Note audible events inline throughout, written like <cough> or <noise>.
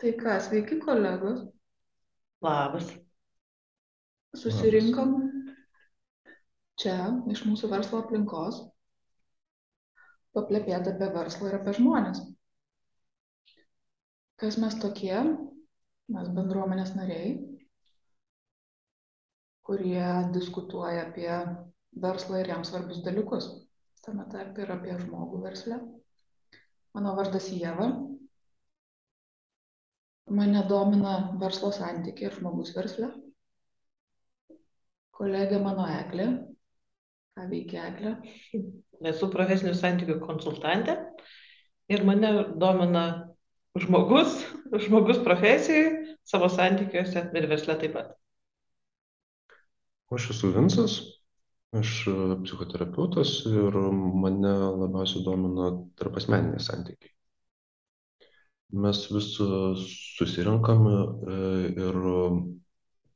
Tai ką, sveiki kolegos. Labas. Susirinkom čia iš mūsų verslo aplinkos paplepėti apie verslą ir apie žmonės. Kas mes tokie? Mes bendruomenės nariai, kurie diskutuoja apie verslą ir jam svarbius dalykus. Tame tarpe ir apie žmogų verslę. Mano vardas Jėva, mane domina verslo santykiai ir žmogus versle. Kolegė mano Eglė. Ką veikia Eglė? Esu profesinių santykių konsultantė ir mane domina žmogus, žmogus profesijai, savo santykiuose ir versle taip pat. Aš esu Vinsas, aš psichoterapeutas ir mane labiausiai domina tarp asmeniniai santykiai mes vis susirenkam e, ir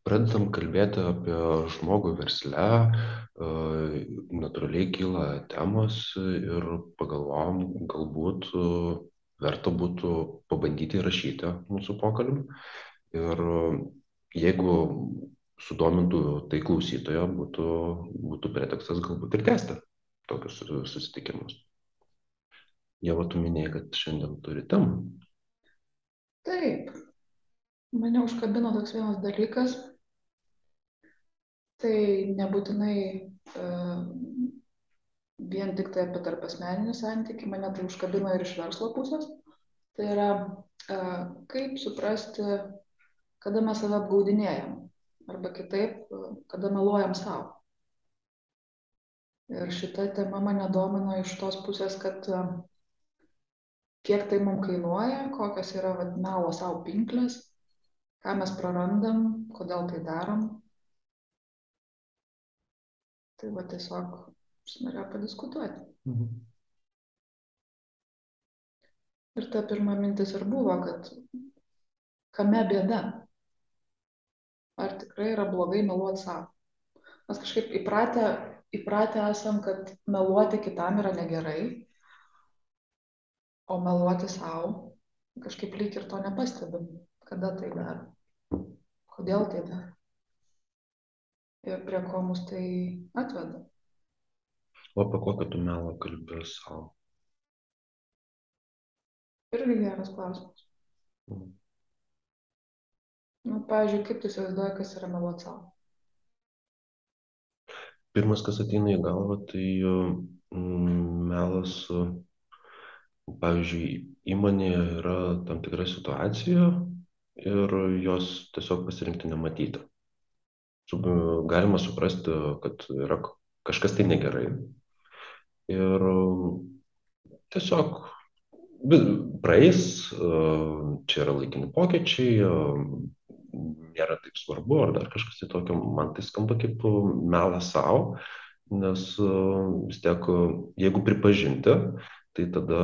pradedam kalbėti apie žmogų versle, e, natūraliai kyla temos ir pagalvojom, galbūt verta būtų pabandyti įrašyti mūsų pokalbį. Ir jeigu sudomintų tai klausytojo, būtų, būtų pretekstas galbūt ir tęsti tokius susitikimus. Jeva, tu minėjai, kad šiandien turi temą. Taip, mane užkabino toks vienas dalykas. Tai nebūtinai uh, vien tik tai apie tarp asmeninį santykį, mane tai užkabino ir iš verslo pusės. Tai yra, uh, kaip suprasti, kada mes save apgaudinėjam. Arba kitaip, uh, kada meluojam savo. Ir šita tema mane domino iš tos pusės, kad uh, kiek tai mums kainuoja, kokios yra vat, melo savo pinklės, ką mes prarandam, kodėl tai darom. Tai va tiesiog aš norėjau padiskutuoti. Mhm. Ir ta pirma mintis ir buvo, kad kame bėda? Ar tikrai yra blogai meluoti savo? Mes kažkaip įpratę, įpratę esam, kad meluoti kitam yra negerai, o meluoti sau kažkaip lyg ir to nepastebim, kada tai daro, kodėl tai daro ir prie ko mus tai atveda. O apie kokią tu melą kalbė savo? Irgi geras klausimas. Mm. Nu, pavyzdžiui, kaip tu įsivaizduoji, kas yra meluoti savo? Pirmas, kas ateina į galvą, tai mm, melas pavyzdžiui įmonėje yra tam tikra situacija ir jos tiesiog pasirinkti nematyti. Galima suprasti, kad yra kažkas tai negerai. Ir tiesiog praeis, čia yra laikini pokyčiai, nėra taip svarbu, ar dar kažkas tai tokio, man tai skamba kaip melas savo, nes vis tiek, jeigu pripažinti, tai tada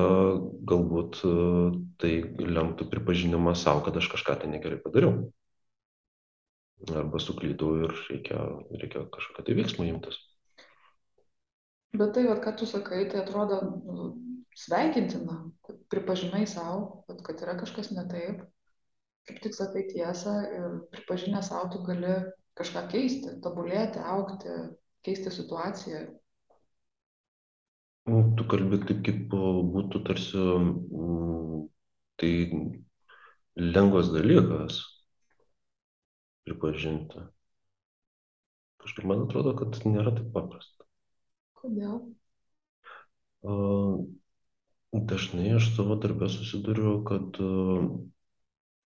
galbūt e, tai lemtų pripažinimą savo, kad aš kažką tai negerai padariau. Arba suklydau ir reikia, reikia kažkokio tai veiksmo imtis. Bet tai, vat, ką tu sakai, tai atrodo nu, sveikintina, kad pripažinai savo, kad yra kažkas ne taip, kaip tik sakai tiesą ir pripažinę savo tu gali kažką keisti, tobulėti, aukti, keisti situaciją, Nu, tu kalbi taip, kaip būtų tarsi mm, tai lengvas dalykas pripažinti. Kažkaip man atrodo, kad nėra taip paprasta. Kodėl? Dažnai aš savo darbę susiduriu, kad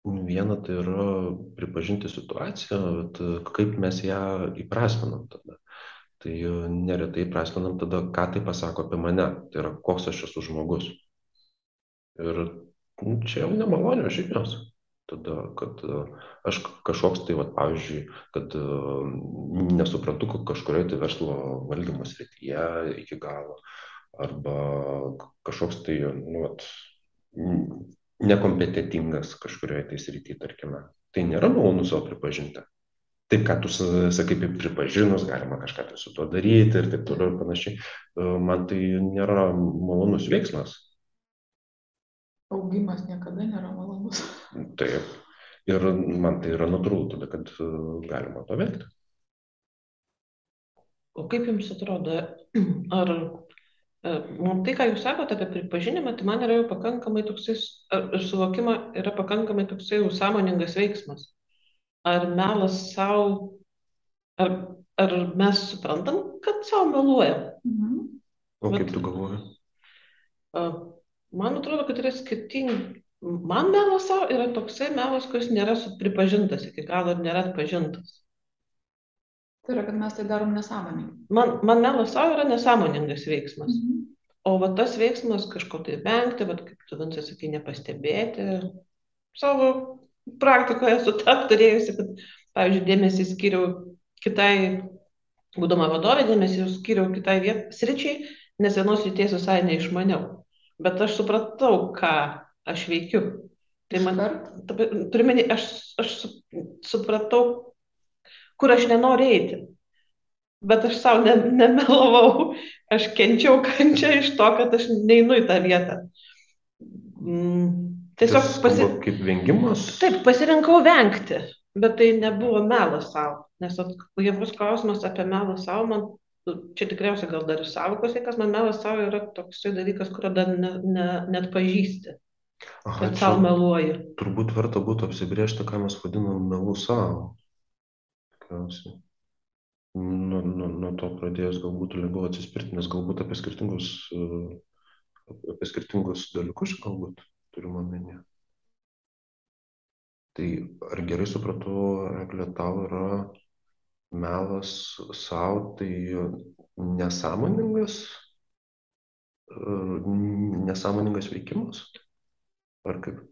viena tai yra pripažinti situaciją, bet kaip mes ją įprasminam tada tai neretai prasminam tada, ką tai pasako apie mane, tai yra koks aš esu žmogus. Ir nu, čia jau nemalonios žinios. Tada, kad aš kažkoks tai, vat, pavyzdžiui, kad nesuprantu kažkurioje tai verslo valdymo srityje iki galo, arba kažkoks tai, nu, vat, nekompetitingas kažkurioje tai srityje, tarkime. Tai nėra malonu savo pripažinti taip, ką tu sakai, kaip pripažinus, galima kažką tai su tuo daryti ir taip toliau ir panašiai. E, man tai nėra malonus veiksmas. Augimas niekada nėra malonus. <laughs> taip. Ir man tai yra natūralu tada, kad e, galima to vengti. O kaip jums atrodo, <clears throat> ar e, man tai, ką jūs sakote apie pripažinimą, tai man yra jau pakankamai toksai, ar- ir suvokimą yra pakankamai toksai jau sąmoningas veiksmas. Ar melas savo, ar, ar mes suprantam, kad savo meluojam? Mhm. O kaip tu galvoji? A, Man atrodo, kad yra skirtingi. Man melas savo yra toksai melas, kuris nėra su- pripažintas iki galo ir nėra atpažintas. Tai yra, kad mes tai darom nesąmoningai. Man, man melas savo yra nesąmoningas veiksmas. Mhm. O va tas veiksmas kažko tai vengti, va kaip tu Vincai sakai, nepastebėti. Savo praktikoje esu tą turėjusi, kad, pavyzdžiui, dėmesį skiriau kitai, būdama vadovė, dėmesį skiriau kitai viet, sričiai, nes vienos ryties visai neišmaniau. Bet aš supratau, ką aš veikiu. Tai man, Iškart? turiu menį, aš, aš su, supratau, kur aš nenoriu eiti. Bet aš savo ne, nemelavau, aš kenčiau kančią iš to, kad aš neinu į tą vietą. Mm, tiesiog pasi... kaip vengimas. Taip, pasirinkau vengti, bet tai nebuvo melas savo. Nes bus klausimas apie melą savo, man čia tikriausiai gal dar ir savokos, kas man melas savo yra toksai dalykas, kurio dar ne, ne, net pažįsti, Aha, kad savo meluoji. turbūt verta būtų apsibriežti, ką mes vadinam melu savo. Tikriausiai. Nuo, nuo, nuo to pradėjus galbūt lengviau atsispirti, nes galbūt apie skirtingus, e, apie skirtingus dalykus galbūt turime omenyje. Tai ar gerai supratau, Eglė, tau yra melas savo, tai nesąmoningas, e, nesąmoningas veikimas? Ar kaip?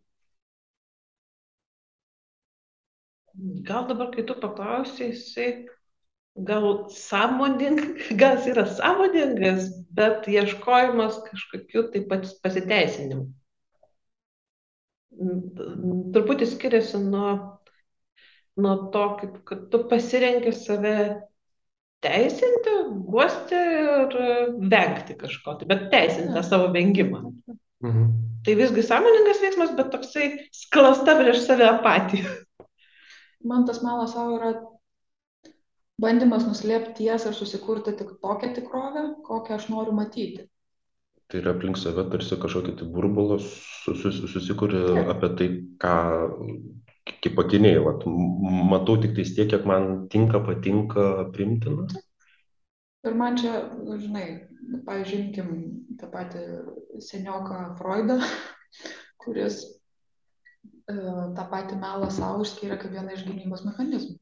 Gal dabar, kai tu paklausai, jisai gal sąmoningas, gal jis yra sąmoningas, bet ieškojimas kažkokiu tai pats pasiteisinimų. Truputį skiriasi nuo, nuo to, kaip kad tu pasirenki save teisinti, guosti ir vengti kažko, tai, bet teisinti tą savo vengimą. Mhm. Tai visgi sąmoningas veiksmas, bet toksai sklasta prieš save apatija. Man tas melas savo yra bandymas nuslėpti tiesą ir susikurti tik tokią tikrovę, kokią aš noriu matyti. Tai yra aplink save tarsi kažkokį tai burbulą su- su- susikuri Taip. apie tai, ką kaip akiniai, vat, matau tik tais tiek, kiek man tinka, patinka, primtina. Ir man čia, nu, žinai, imkim tą patį senioką Freudą, <laughs> kuris e, tą patį melą savo išskyrė kaip vieną iš gynybos mechanizmų.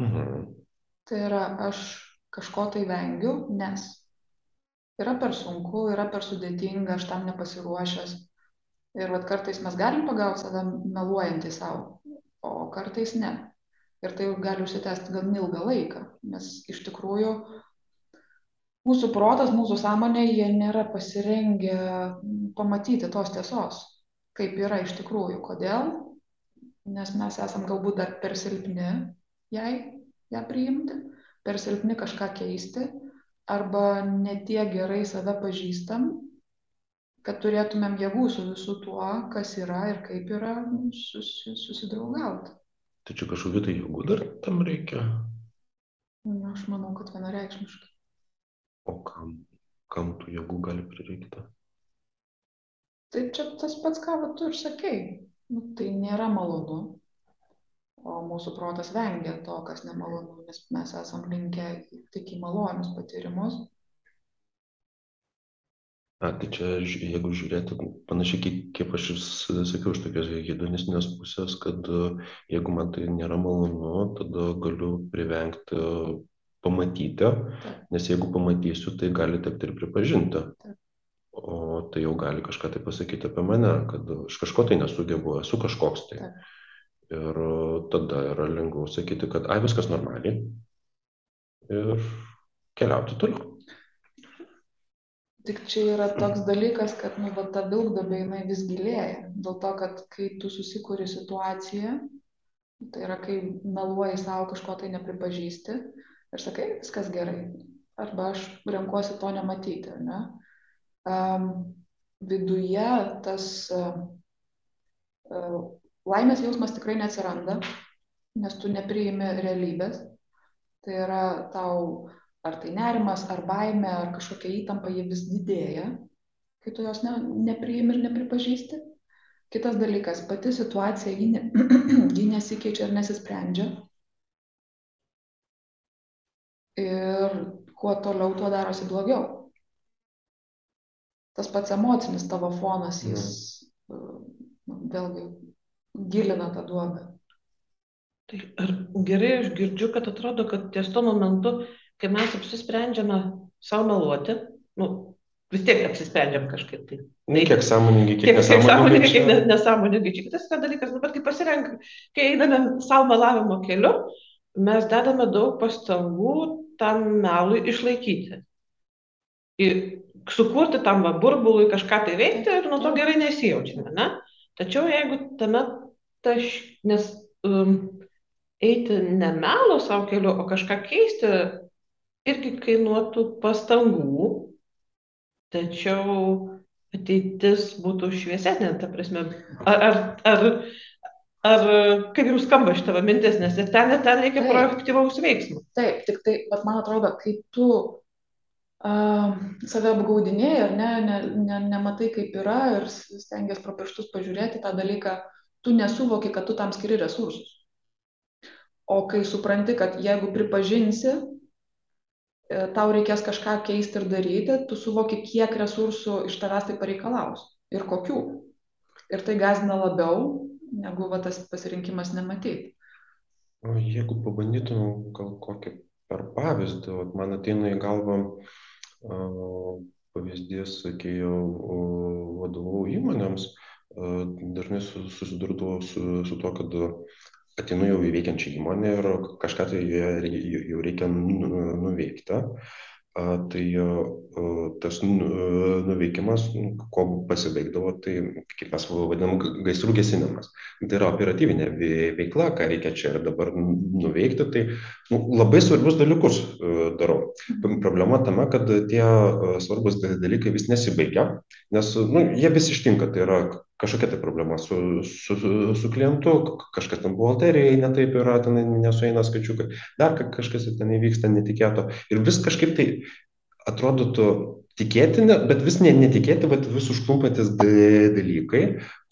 Mhm. Tai yra, aš kažko tai vengiu, nes yra per sunku, yra per sudėtinga, aš tam nepasiruošęs. Ir vat kartais mes galim pagauti save meluojantį savo, o kartais ne. Ir tai gali užsitęsti gan ilgą laiką, nes iš tikrųjų mūsų protas, mūsų sąmonė, jie nėra pasirengę pamatyti tos tiesos, kaip yra iš tikrųjų. Kodėl? Nes mes esam galbūt dar per silpni jai, ją priimti, per silpni kažką keisti, arba netiek gerai save pažįstam, kad turėtumėm jėgų su visu tuo, kas yra ir kaip yra susi, susidraugauti. Čia kažkokiu tai jėgų dar tam reikia. Na, Aš manau, kad vienareikšmiškai. O kam, kam tų jėgų gali prireikti? Tai čia tas pats, ką tu ir sakei. Nu, tai nėra malonu. O mūsų protas vengia to, kas nemalonu, nes mes esam linkę tik į malonius patyrimus. A, tai čia, jeigu žiūrėti panašiai, kaip, kaip aš ir sakiau, iš tokios hedonistinės pusės, kad jeigu man tai nėra malonu, tada galiu privengti pamatyti, nes jeigu pamatysiu, tai gali tekti ir pripažinti. Taip. O tai jau gali kažką tai pasakyti apie mane, kad aš kažko tai nesugebu, esu kažkoks tai. Taip. Ir e, tada yra lengviau sakyti, kad ai viskas normaliai. Ir keliauti toliau. Tik čia yra toks dalykas, kad nu, va, ta vilkdabė jinai vis gilėja. Dėl to, kad kai tu susikuri situaciją, tai yra kai meluoji savo kažko tai nepripažįsti ir sakai, viskas gerai. Arba aš renkuosi to nematyti. ar Ne? Um, viduje tas uh, uh, laimės jausmas tikrai neatsiranda, nes tu nepriimi realybės. Tai yra tau ar tai nerimas, ar baime, ar kažkokia įtampa, jie vis didėja, kai tu jos ne, nepriimi ir nepripažįsti. Kitas dalykas, pati situacija, ji, ne, <clears throat> ji nesikeičia ir nesisprendžia. Ir kuo toliau, tuo darosi blogiau. Tas pats emocinis tavo fonas, jis mm. vėlgi gilina tą duobę. Tai ar gerai aš girdžiu, kad atrodo, kad ties tuo momentu, kai mes apsisprendžiame savo meluoti, nu, vis tiek apsisprendžiam kažkaip tai. Ne, kiek sąmoningai, kiek, kiek nesąmoningai, čia... kiek nesąmoningai. Čia kitas dalykas, dabar kai pasirenk, kai einame savo melavimo keliu, mes dedame daug pastangų tam melui išlaikyti. Ir sukurti tam burbului kažką tai veikti ir nuo to gerai nesijaučiame. Ne? Tačiau jeigu tame taš, nes um, eiti ne melo savo keliu, o kažką keisti, irgi kainuotų pastangų, tačiau ateitis būtų šviesesnė, ta prasme. Ar, ar, ar, ar kaip jums skamba šitą mintis, nes ir ten, ir ten reikia proaktyvaus veiksmo. Taip, tik tai, bet man atrodo, kai tu uh, save apgaudinėjai ir ne, ne, ne, nematai, kaip yra ir stengiasi pro pirštus pažiūrėti tą dalyką, tu nesuvoki, kad tu tam skiri resursus. O kai supranti, kad jeigu pripažinsi, E, tau reikės kažką keisti ir daryti, tu suvoki, kiek resursų iš tavęs tai pareikalaus ir kokių. Ir tai gazina labiau, negu va, tas pasirinkimas nematyti. O jeigu pabandytum gal kokį per pavyzdį, vat, man ateina į galvą uh, pavyzdys, kai jau vadovau įmonėms, uh, dažnai susidurdavau su, su to, kad ateinu jau į veikiančią įmonę ir kažką tai jau reikia nu, nuveikti. Tai tas nu, nuveikimas, nu, ko pasibaigdavo, tai kaip mes vadinam, gaisrų gesinimas. Tai yra operatyvinė veikla, ką reikia čia ir dabar nuveikti. Tai nu, labai svarbius dalykus darau. Problema tame, kad tie svarbus dalykai vis nesibaigia, nes nu, jie vis ištinka. Tai yra kažkokia tai problema su, su, su klientu, kažkas ten buhalterijai netaip yra, ten nesueina skaičiukai, dar kažkas ten įvyksta netikėto. Ir vis kažkaip tai atrodytų tikėtini, bet vis ne, netikėti, bet vis užklumpantis dalykai,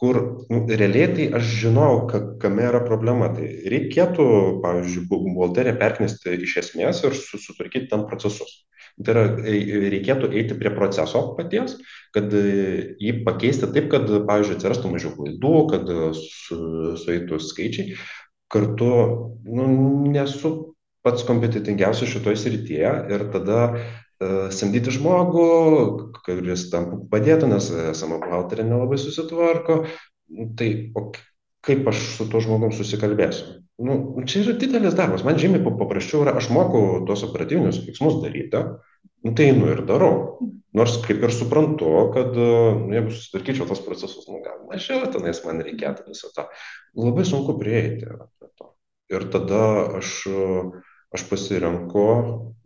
kur nu, realiai tai aš žinau, ka, kame yra problema. Tai reikėtų, pavyzdžiui, buhalteriją perknesti iš esmės ir sutvarkyti tam procesus. Tai yra, e, reikėtų eiti prie proceso paties, kad e, jį pakeisti taip, kad, pavyzdžiui, atsirastų mažiau klaidų, kad e, su, sueitų skaičiai. Kartu nu, nesu pats kompetitingiausias šitoje srityje ir tada samdyti žmogų, kuris tam padėtų, nes esama buhalterė nelabai susitvarko. Tai o kaip aš su tuo žmogum susikalbėsiu? Nu, čia yra didelis darbas. Man žymiai paprasčiau yra, aš moku tuos operatyvinius veiksmus daryti, nu, tai einu ir darau. Nors kaip ir suprantu, kad nu, jeigu susitvarkyčiau tos procesus, nu, gal mažiau tenais man reikėtų viso to. Labai sunku prieiti prie to. Ir tada aš, aš pasirenku,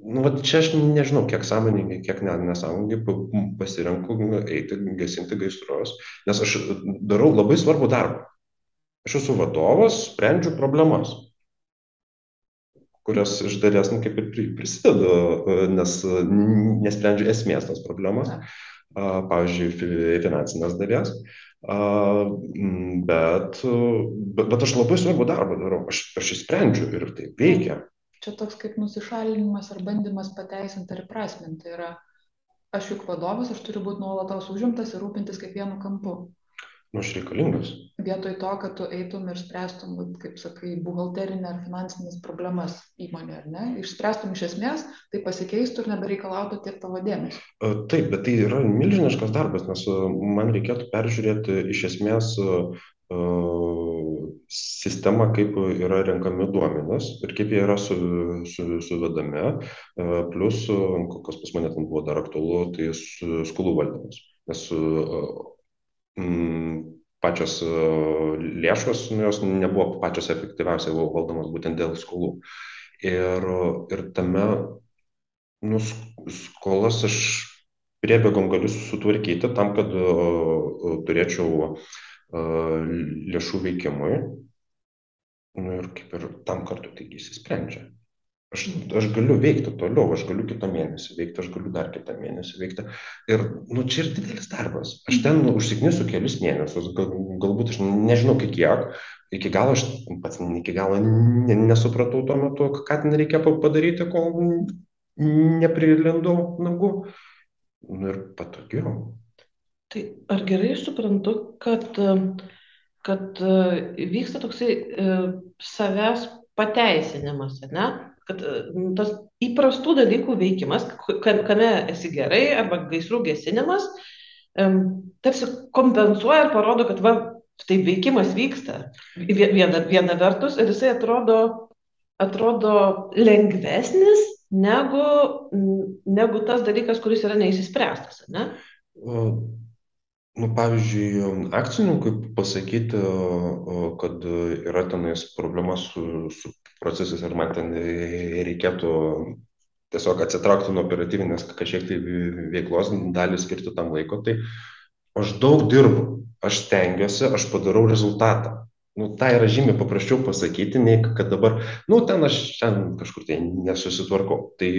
nu, va, čia aš nežinau, kiek sąmoningai, kiek ne, nesąmoningai pasirenku eiti, gesinti gaisrus, nes aš darau labai svarbų darbą. Aš esu vadovas, sprendžiu problemas kurios iš dalies, nu, kaip ir prisideda, e, nes nesprendžia esmės tos problemos, pavyzdžiui, finansinės dalies. Bet, bet, bet aš labai svarbu darbą darau, aš, aš įsprendžiu ir tai veikia. Čia toks kaip nusišalinimas ar bandymas pateisinti ar prasminti. Yra, aš juk vadovas, aš turiu būti nuolatos užimtas ir rūpintis kiekvienu kampu nu aš reikalingas. Vietoj to, kad tu eitum ir spręstum, kaip sakai, buhalterinę ar finansinės problemas įmonė, ar ne, išspręstum iš esmės, tai pasikeistų ir nebereikalautų tiek tavo dėmesio. Taip, bet tai yra milžiniškas darbas, nes man reikėtų peržiūrėti iš esmės sistemą, kaip yra renkami duomenys ir kaip jie yra su, su, suvedami. Plus, kas pas mane ten buvo dar aktualu, tai skolų valdymas. Nes Mm, pačios e, lėšos, nu, jos nebuvo pačios efektyviausiai valdomos būtent dėl skolų. Ir, ir tame nu, skolas aš priebėgom galiu sutvarkyti tam, kad uh, turėčiau uh, lėšų veikimui. Nu ir kaip ir tam kartu taigi įsisprendžia. Aš, aš galiu veikti toliau, aš galiu kitą mėnesį veikti, aš galiu dar kitą mėnesį veikti. Ir nu, čia ir didelis darbas. Aš ten užsiknisiu kelius mėnesius, gal, galbūt aš nežinau kiek, iki galo aš pats iki galo nesupratau tuo metu, ką ten reikia padaryti, kol neprilindau nagų. Nu ir patogiau. Tai ar gerai suprantu, kad, kad vyksta toksai savęs pateisinimas, ne? Kad tas įprastų dalykų veikimas, kame esi gerai, arba gaisrų gesinimas, tarsi kompensuoja ir parodo, kad va, tai veikimas vyksta. Viena, viena vertus ir jisai atrodo, atrodo lengvesnis negu, negu tas dalykas, kuris yra neįsispręstas. Ne? Nu, pavyzdžiui, akcininkui pasakyti, kad yra tenais problema su, su procesais ir man ten reikėtų tiesiog atsitraukti nuo operatyvinės kažkiek tai veiklos, dalį skirti tam laiko, tai aš daug dirbu, aš stengiuosi, aš padarau rezultatą. Nu, tai yra žymiai paprasčiau pasakyti, nei kad dabar, nu, ten aš ten kažkur tai nesusitvarkau. Tai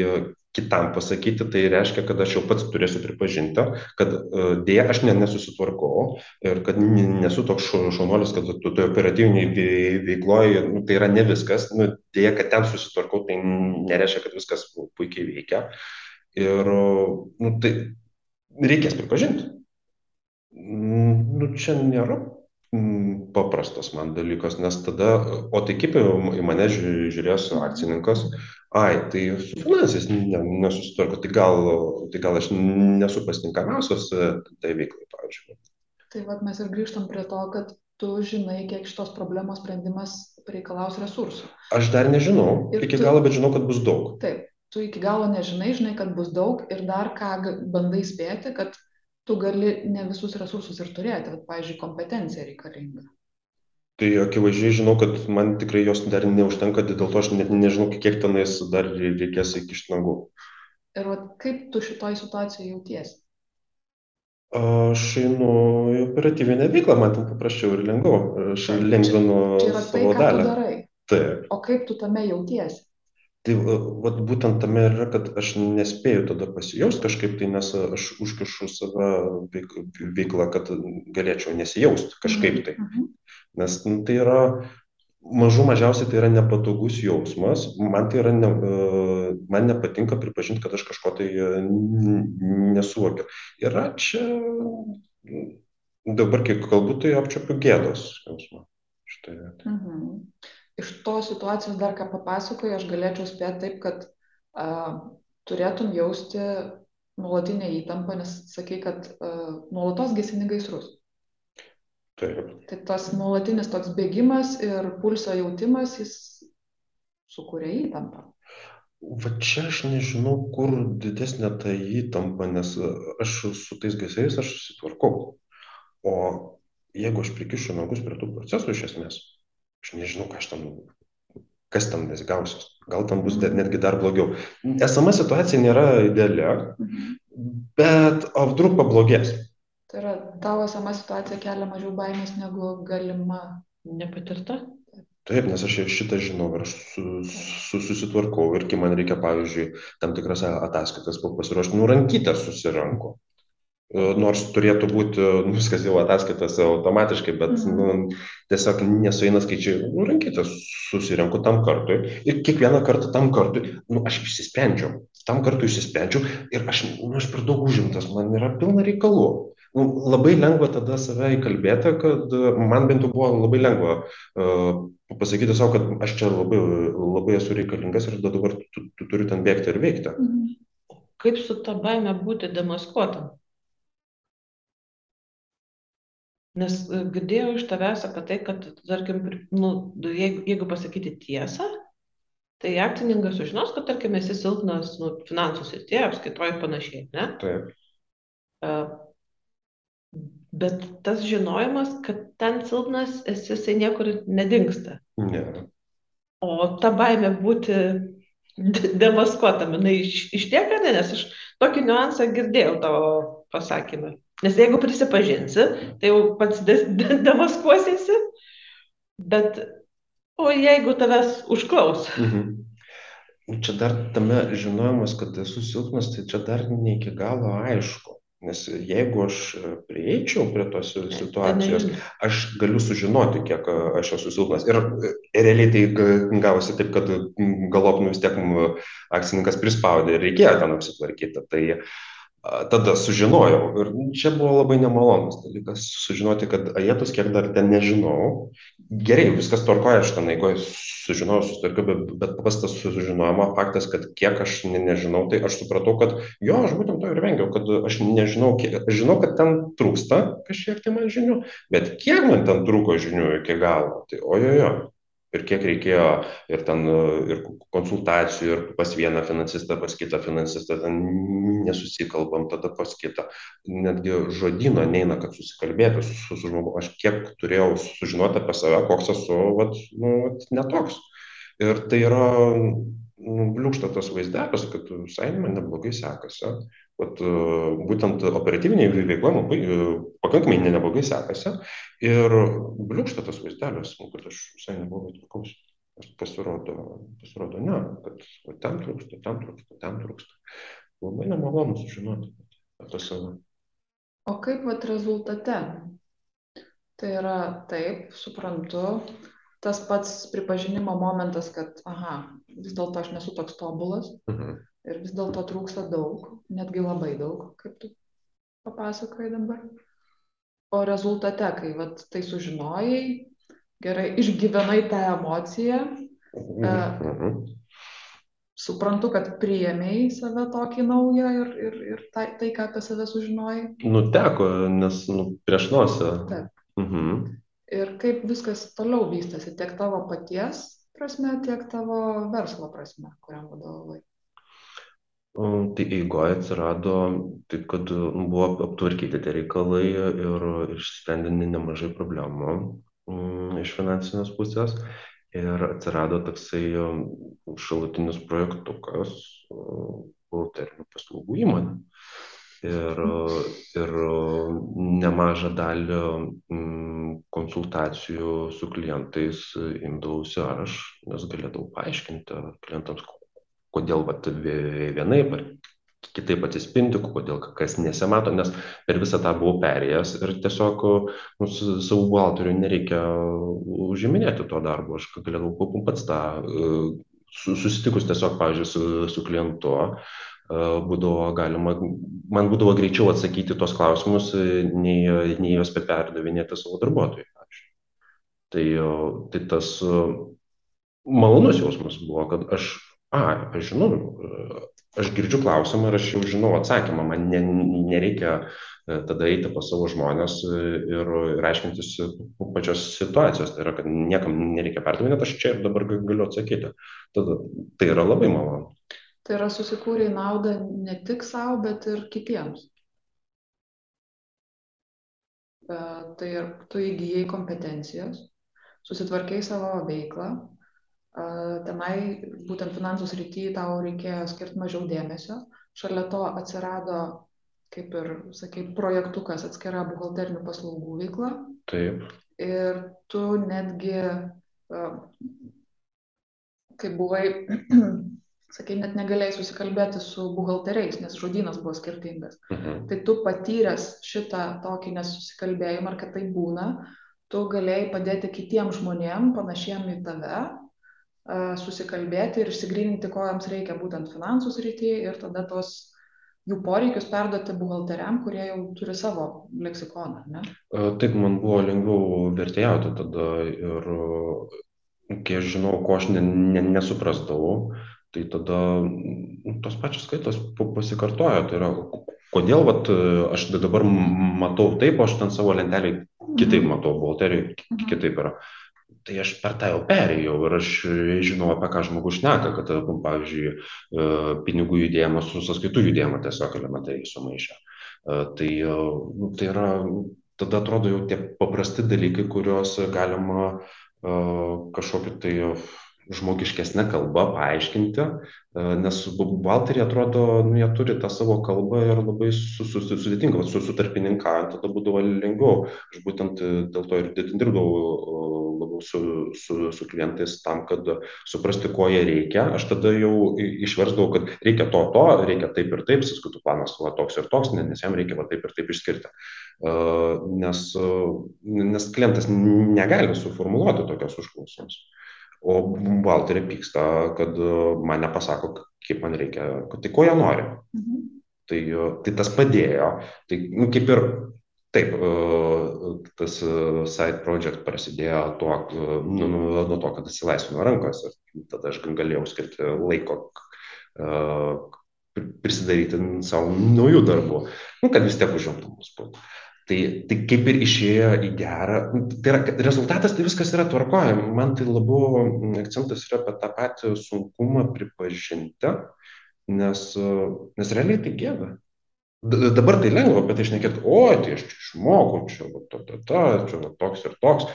kitam pasakyti, tai reiškia, kad aš jau pats turėsiu pripažinti, kad uh, dėja aš ne, nesusitvarkau ir kad nesu toks šaunuolis, kad tu toje operatyviniai veikloje, nu, tai yra ne viskas, nu, dėja, kad ten susitvarkau, tai nereiškia, kad viskas puikiai veikia. Ir nu, tai reikės pripažinti. Nu, čia nėra paprastas man dalykas, nes tada, o tai kaip į mane žiūrės akcininkas, ai, tai su finansais ne, nesusitvarko, tai gal, tai gal aš nesu pasitinkamiausias e, tai veiklai, pavyzdžiui. Tai vad mes ir grįžtam prie to, kad tu žinai, kiek šitos problemos sprendimas reikalaus resursų. Aš dar nežinau ir iki tu, galo, bet žinau, kad bus daug. Taip, tu iki galo nežinai, žinai, kad bus daug ir dar ką bandai spėti, kad tu gali ne visus resursus ir turėti, bet, pavyzdžiui, kompetencija reikalinga. Tai akivaizdžiai žinau, kad man tikrai jos dar neužtenka, dėl to aš net nežinau, kiek tenais dar reikės įkišti nagų. Ir vat, kaip tu šitoj situacijoje jautiesi? Aš einu į operatyvinę veiklą, man ten paprasčiau ir lengviau. Aš lengvinu savo tai, dalį. Taip. O kaip tu tame jautiesi? tai vat būtent tame yra kad aš nespėju tada pasijaust kažkaip tai nes aš užkišu save veik veikla kad galėčiau nesijaust kažkaip tai Mhm. Nes nu, tai yra mažų mažiausiai tai yra nepatogus jausmas. Man tai yra ne man nepatinka pripažint kad aš kažko tai nesuvokiu. Yra čia dabar kiek kalbu tai apčiuopiu gėdos jausmą vietoj Mhm. Iš tos situacijos dar ką papasakojai, aš galėčiau spėti taip, kad a, turėtum jausti nuolatinę įtampą, nes sakai, kad a, nuolatos gesini gaisrus. Taip. Tai tas nuolatinis toks bėgimas ir pulso jautimas, jis sukuria įtampą. Va čia aš nežinau, kur didesnė ta įtampa, nes aš su tais gaisrais aš susitvarkau. O jeigu aš prikišiu nagus prie tų procesų iš esmės, aš nežinau, ką aš tam, kas tam nesigausios. Gal tam bus netgi dar blogiau. Esama situacija nėra ideali, Mhm. bet o vdruk pablogės. Tai yra tavo esama situacija kelia mažiau baimės negu galima. Nepatirta? Taip, nes aš ir šitą žinau ir aš su, su, susitvarkau ir kai man reikia, pavyzdžiui, tam tikras ataskaitas pasiruošti, nu rankytę susiranku. Nors turėtų būti nu, viskas jau ataskaitas automatiškai, bet Mhm. nu, tiesiog nesueina skaičiai, nu, rankytę susirenku tam kartui ir kiekvieną kartą tam kartui, nu, aš išsisprendžiau, tam kartui išsisprendžiau ir aš, nu, aš per daug užimtas, man yra pilna reikalų. Labai lengva tada save įkalbėti, kad man bent jau buvo labai lengva uh, pasakyti savo, kad aš čia labai, labai esu reikalingas ir dabar tu, tu turi ten bėgti ir veikti. Mhm. Kaip su ta baime būti demaskuotam? Nes e, girdėjau iš tavęs apie tai, kad, tarkim, nu, jeigu, jeigu pasakyti tiesą, tai akcininkas sužinos, kad, tarkim, esi silpnas nu, finansų srityje, apskaitoji panašiai, ne? Taip. Bet tas žinojimas, kad ten silpnas esi, jisai niekur nedingsta. Ne. O ta baime būti de- demaskuotam, jinai iš, išlieka, ne? nes aš tokį niuansą girdėjau tavo pasakymą. Nes jeigu prisipažinsi, tai jau pats demaskuosiesi, bet o jeigu tavęs užklaus, Mhm. Čia dar tame žinojimas, kad esu silpnas, tai čia dar ne iki galo aišku. Nes jeigu aš e, prieičiau prie tos situacijos, aš galiu sužinoti, kiek a, aš esu silpnas. Ir e, realiai tai ga- gavosi taip, kad galop nu vis tiek akcininkas prispaudė ir reikėjo ten apsitvarkyti. Tai a, tada sužinojau. Ir čia buvo labai nemalonus dalykas sužinoti, kad ajėtus, kiek dar ten nežinau. Gerai, viskas tvarkoja, aš ten eigoje sužinojau, susitvarkiau, bet, bet pats tas sužinojimo faktas, kad kiek aš ne, nežinau, tai aš supratau, kad jo, aš būtent to ir vengiau, kad aš nežinau, kiek, aš žinau, kad ten trūksta kažkiek tai man žinių, bet kiek man ten trūko žinių iki galo, tai ojojo. Ir kiek reikėjo ir ten e, ir konsultacijų, ir pas vieną finansistą, pas kitą finansistą, ten nesusikalbam, tada pas kitą. Netgi žodino neina, kad susikalbėti su, su, su žmogu. Aš kiek turėjau sužinoti apie save, koks esu, vat, nu, vat, netoks. Ir tai yra nu, bliūkšta tas vaizdelis, kad visai man neblogai sekasi. Vat, e, būtent operatyviniai veikla e, pakankamai ne- neblogai sekasi. Ir bliūkšta tas vaizdelis, nu, kad aš visai neblogai tvarkausi. Pasirodo, pasirodo, ne, kad va, ten trūksta, ten trūksta, ten trūksta. Labai nemalonu sužinoti apie save. O kaip vat rezultate? Tai yra taip, suprantu, tas pats pripažinimo momentas, kad, aha, vis dėlto aš nesu toks tobulas Mhm. ir vis dėlto trūksta daug, netgi labai daug, kaip tu papasakoji dabar. O rezultate, kai vat, tai sužinojai, gerai, išgyvenai tą emociją, Mhm. suprantu, kad priėmėjai save tokį naują ir, ir, ir tai, tai, ką apie save sužinojai. Nu, teko, nes nu, prieš nosį. Taip. Mhm. Ir kaip viskas toliau vystėsi, tiek tavo paties prasme, tiek tavo verslo prasme, kuriam vadovai. Tai eigoje atsirado taip, kad buvo aptvarkyti tie reikalai ir išsprendė nemažai problemų mm, iš finansinės pusės. Ir atsirado toksai šalutinis projektukas, um, buhalterinių paslaugų įmonė. Ir, ir nemažą dalį mm, konsultacijų su klientais imdavausi aš, nes galėdavau paaiškinti klientams, kodėl vat, vie- vienaip ar kitaip atsispindi, kodėl kas nesimato, nes per visą tą buvau perėjęs ir tiesiog nu, savo buhalteriu nereikia užiminėti to darbo, aš galėdavau pats tą, e, su- susitikus tiesiog, pavyzdžiui, su, su klientu, būdavo galima, man būdavo greičiau atsakyti tos klausimus, e, nei, nei juos perdavinėti savo darbuotojui. Tai, tai tas e, malonus jausmas buvo, kad aš, a, aš žinau, e, aš girdžiu klausimą ir aš jau žinau atsakymą, man ne, nereikia e, tada eiti pas savo žmonės e, ir, ir aiškintis pačios situacijos, tai yra, kad niekam nereikia perdavinėti, aš čia ir dabar ga- galiu atsakyti. Tada tai yra labai malonu. Tai yra susikūrė naudą ne tik savo, bet ir kitiems. E, Tai ir tu įgyjai kompetencijos, susitvarkai savo veiklą, e, tenai būtent finansų srityje tau reikėjo skirti mažiau dėmesio, šalia to atsirado, kaip ir sakai, projektukas atskira buhalterinių paslaugų veikla Taip. ir tu netgi, e, kai buvai, sakai, net negalėjai susikalbėti su buhalteriais, nes žodynas buvo skirtingas. Mhm. Tai tu patyręs šitą tokį nesusikalbėjimą, ar kad tai būna, tu galėjai padėti kitiems žmonėms, panašiem į tave, susikalbėti ir išsigryninti, ko jiems reikia būtent finansų srityje ir tada tos jų poreikius perduoti buhalteriam, kurie jau turi savo leksikoną. Ne? Taip, man buvo lengviau vertėjauti tada ir kai aš žinau, ko aš ne, ne, nesuprasdavau, tai tada mm, tos pačios skaitos pa- pasikartoja. Tai yra, kodėl vat, e, aš dabar matau taip, aš ten savo lentelį kitaip matau, buhalterijoje Mhm. kitaip yra. Tai aš per tą jau perėjau ir aš žinau, apie ką žmogus šneka, kad, e, pavyzdžiui, e, pinigų judėjimas su sąskaitų judėjimu tiesiog elementariai sumaišė. E, Tai, e, nu, tai yra, tada atrodo jau tie paprasti dalykai, kuriuos galima e, kažkokiu tai žmogiškesnė kalba paaiškinti, e, nes buhalteriai atrodo, nu, jie turi tą savo kalbą ir labai su, su, su, sudėtinga, su, su tarpininkaujant tada būdavo lengviau. Aš būtent e, dėl to ir dirbdavau labiau su, su, su klientais tam, kad suprasti, ko jie reikia. Aš tada jau išversdavau, kad reikia to, to, reikia taip ir taip, sąskaitų planas va, toks ir toks, nes jam reikia va, taip ir taip išskirti. Nes, nes klientas negali suformuoluoti tokios užklausos. O buhalterė pyksta, kad man nepasako, kaip man reikia, tai ko jie nori. Mhm. Tai, tai tas padėjo. Tai nu, kaip ir taip, tas side project prasidėjo tuo, nu, nu, nuo to, kad atsilaisvino rankos ir tada aš galėjau skirti laiko prisidaryti savo naujų darbų, nu, kad vis tiek užimtumus būtų. Tai, tai kaip ir išėjo į gerą, nu, tai yra, rezultatas tai viskas yra tvarkoja. Man tai labiau akcentas yra apie tą patį sunkumą pripažinti, nes, nes realiai tai gėda. Dabar tai lengva apie tai išnekėti, o, tai aš čia išmokau, čia va, ta, ta, ta, čia va, toks ir toks.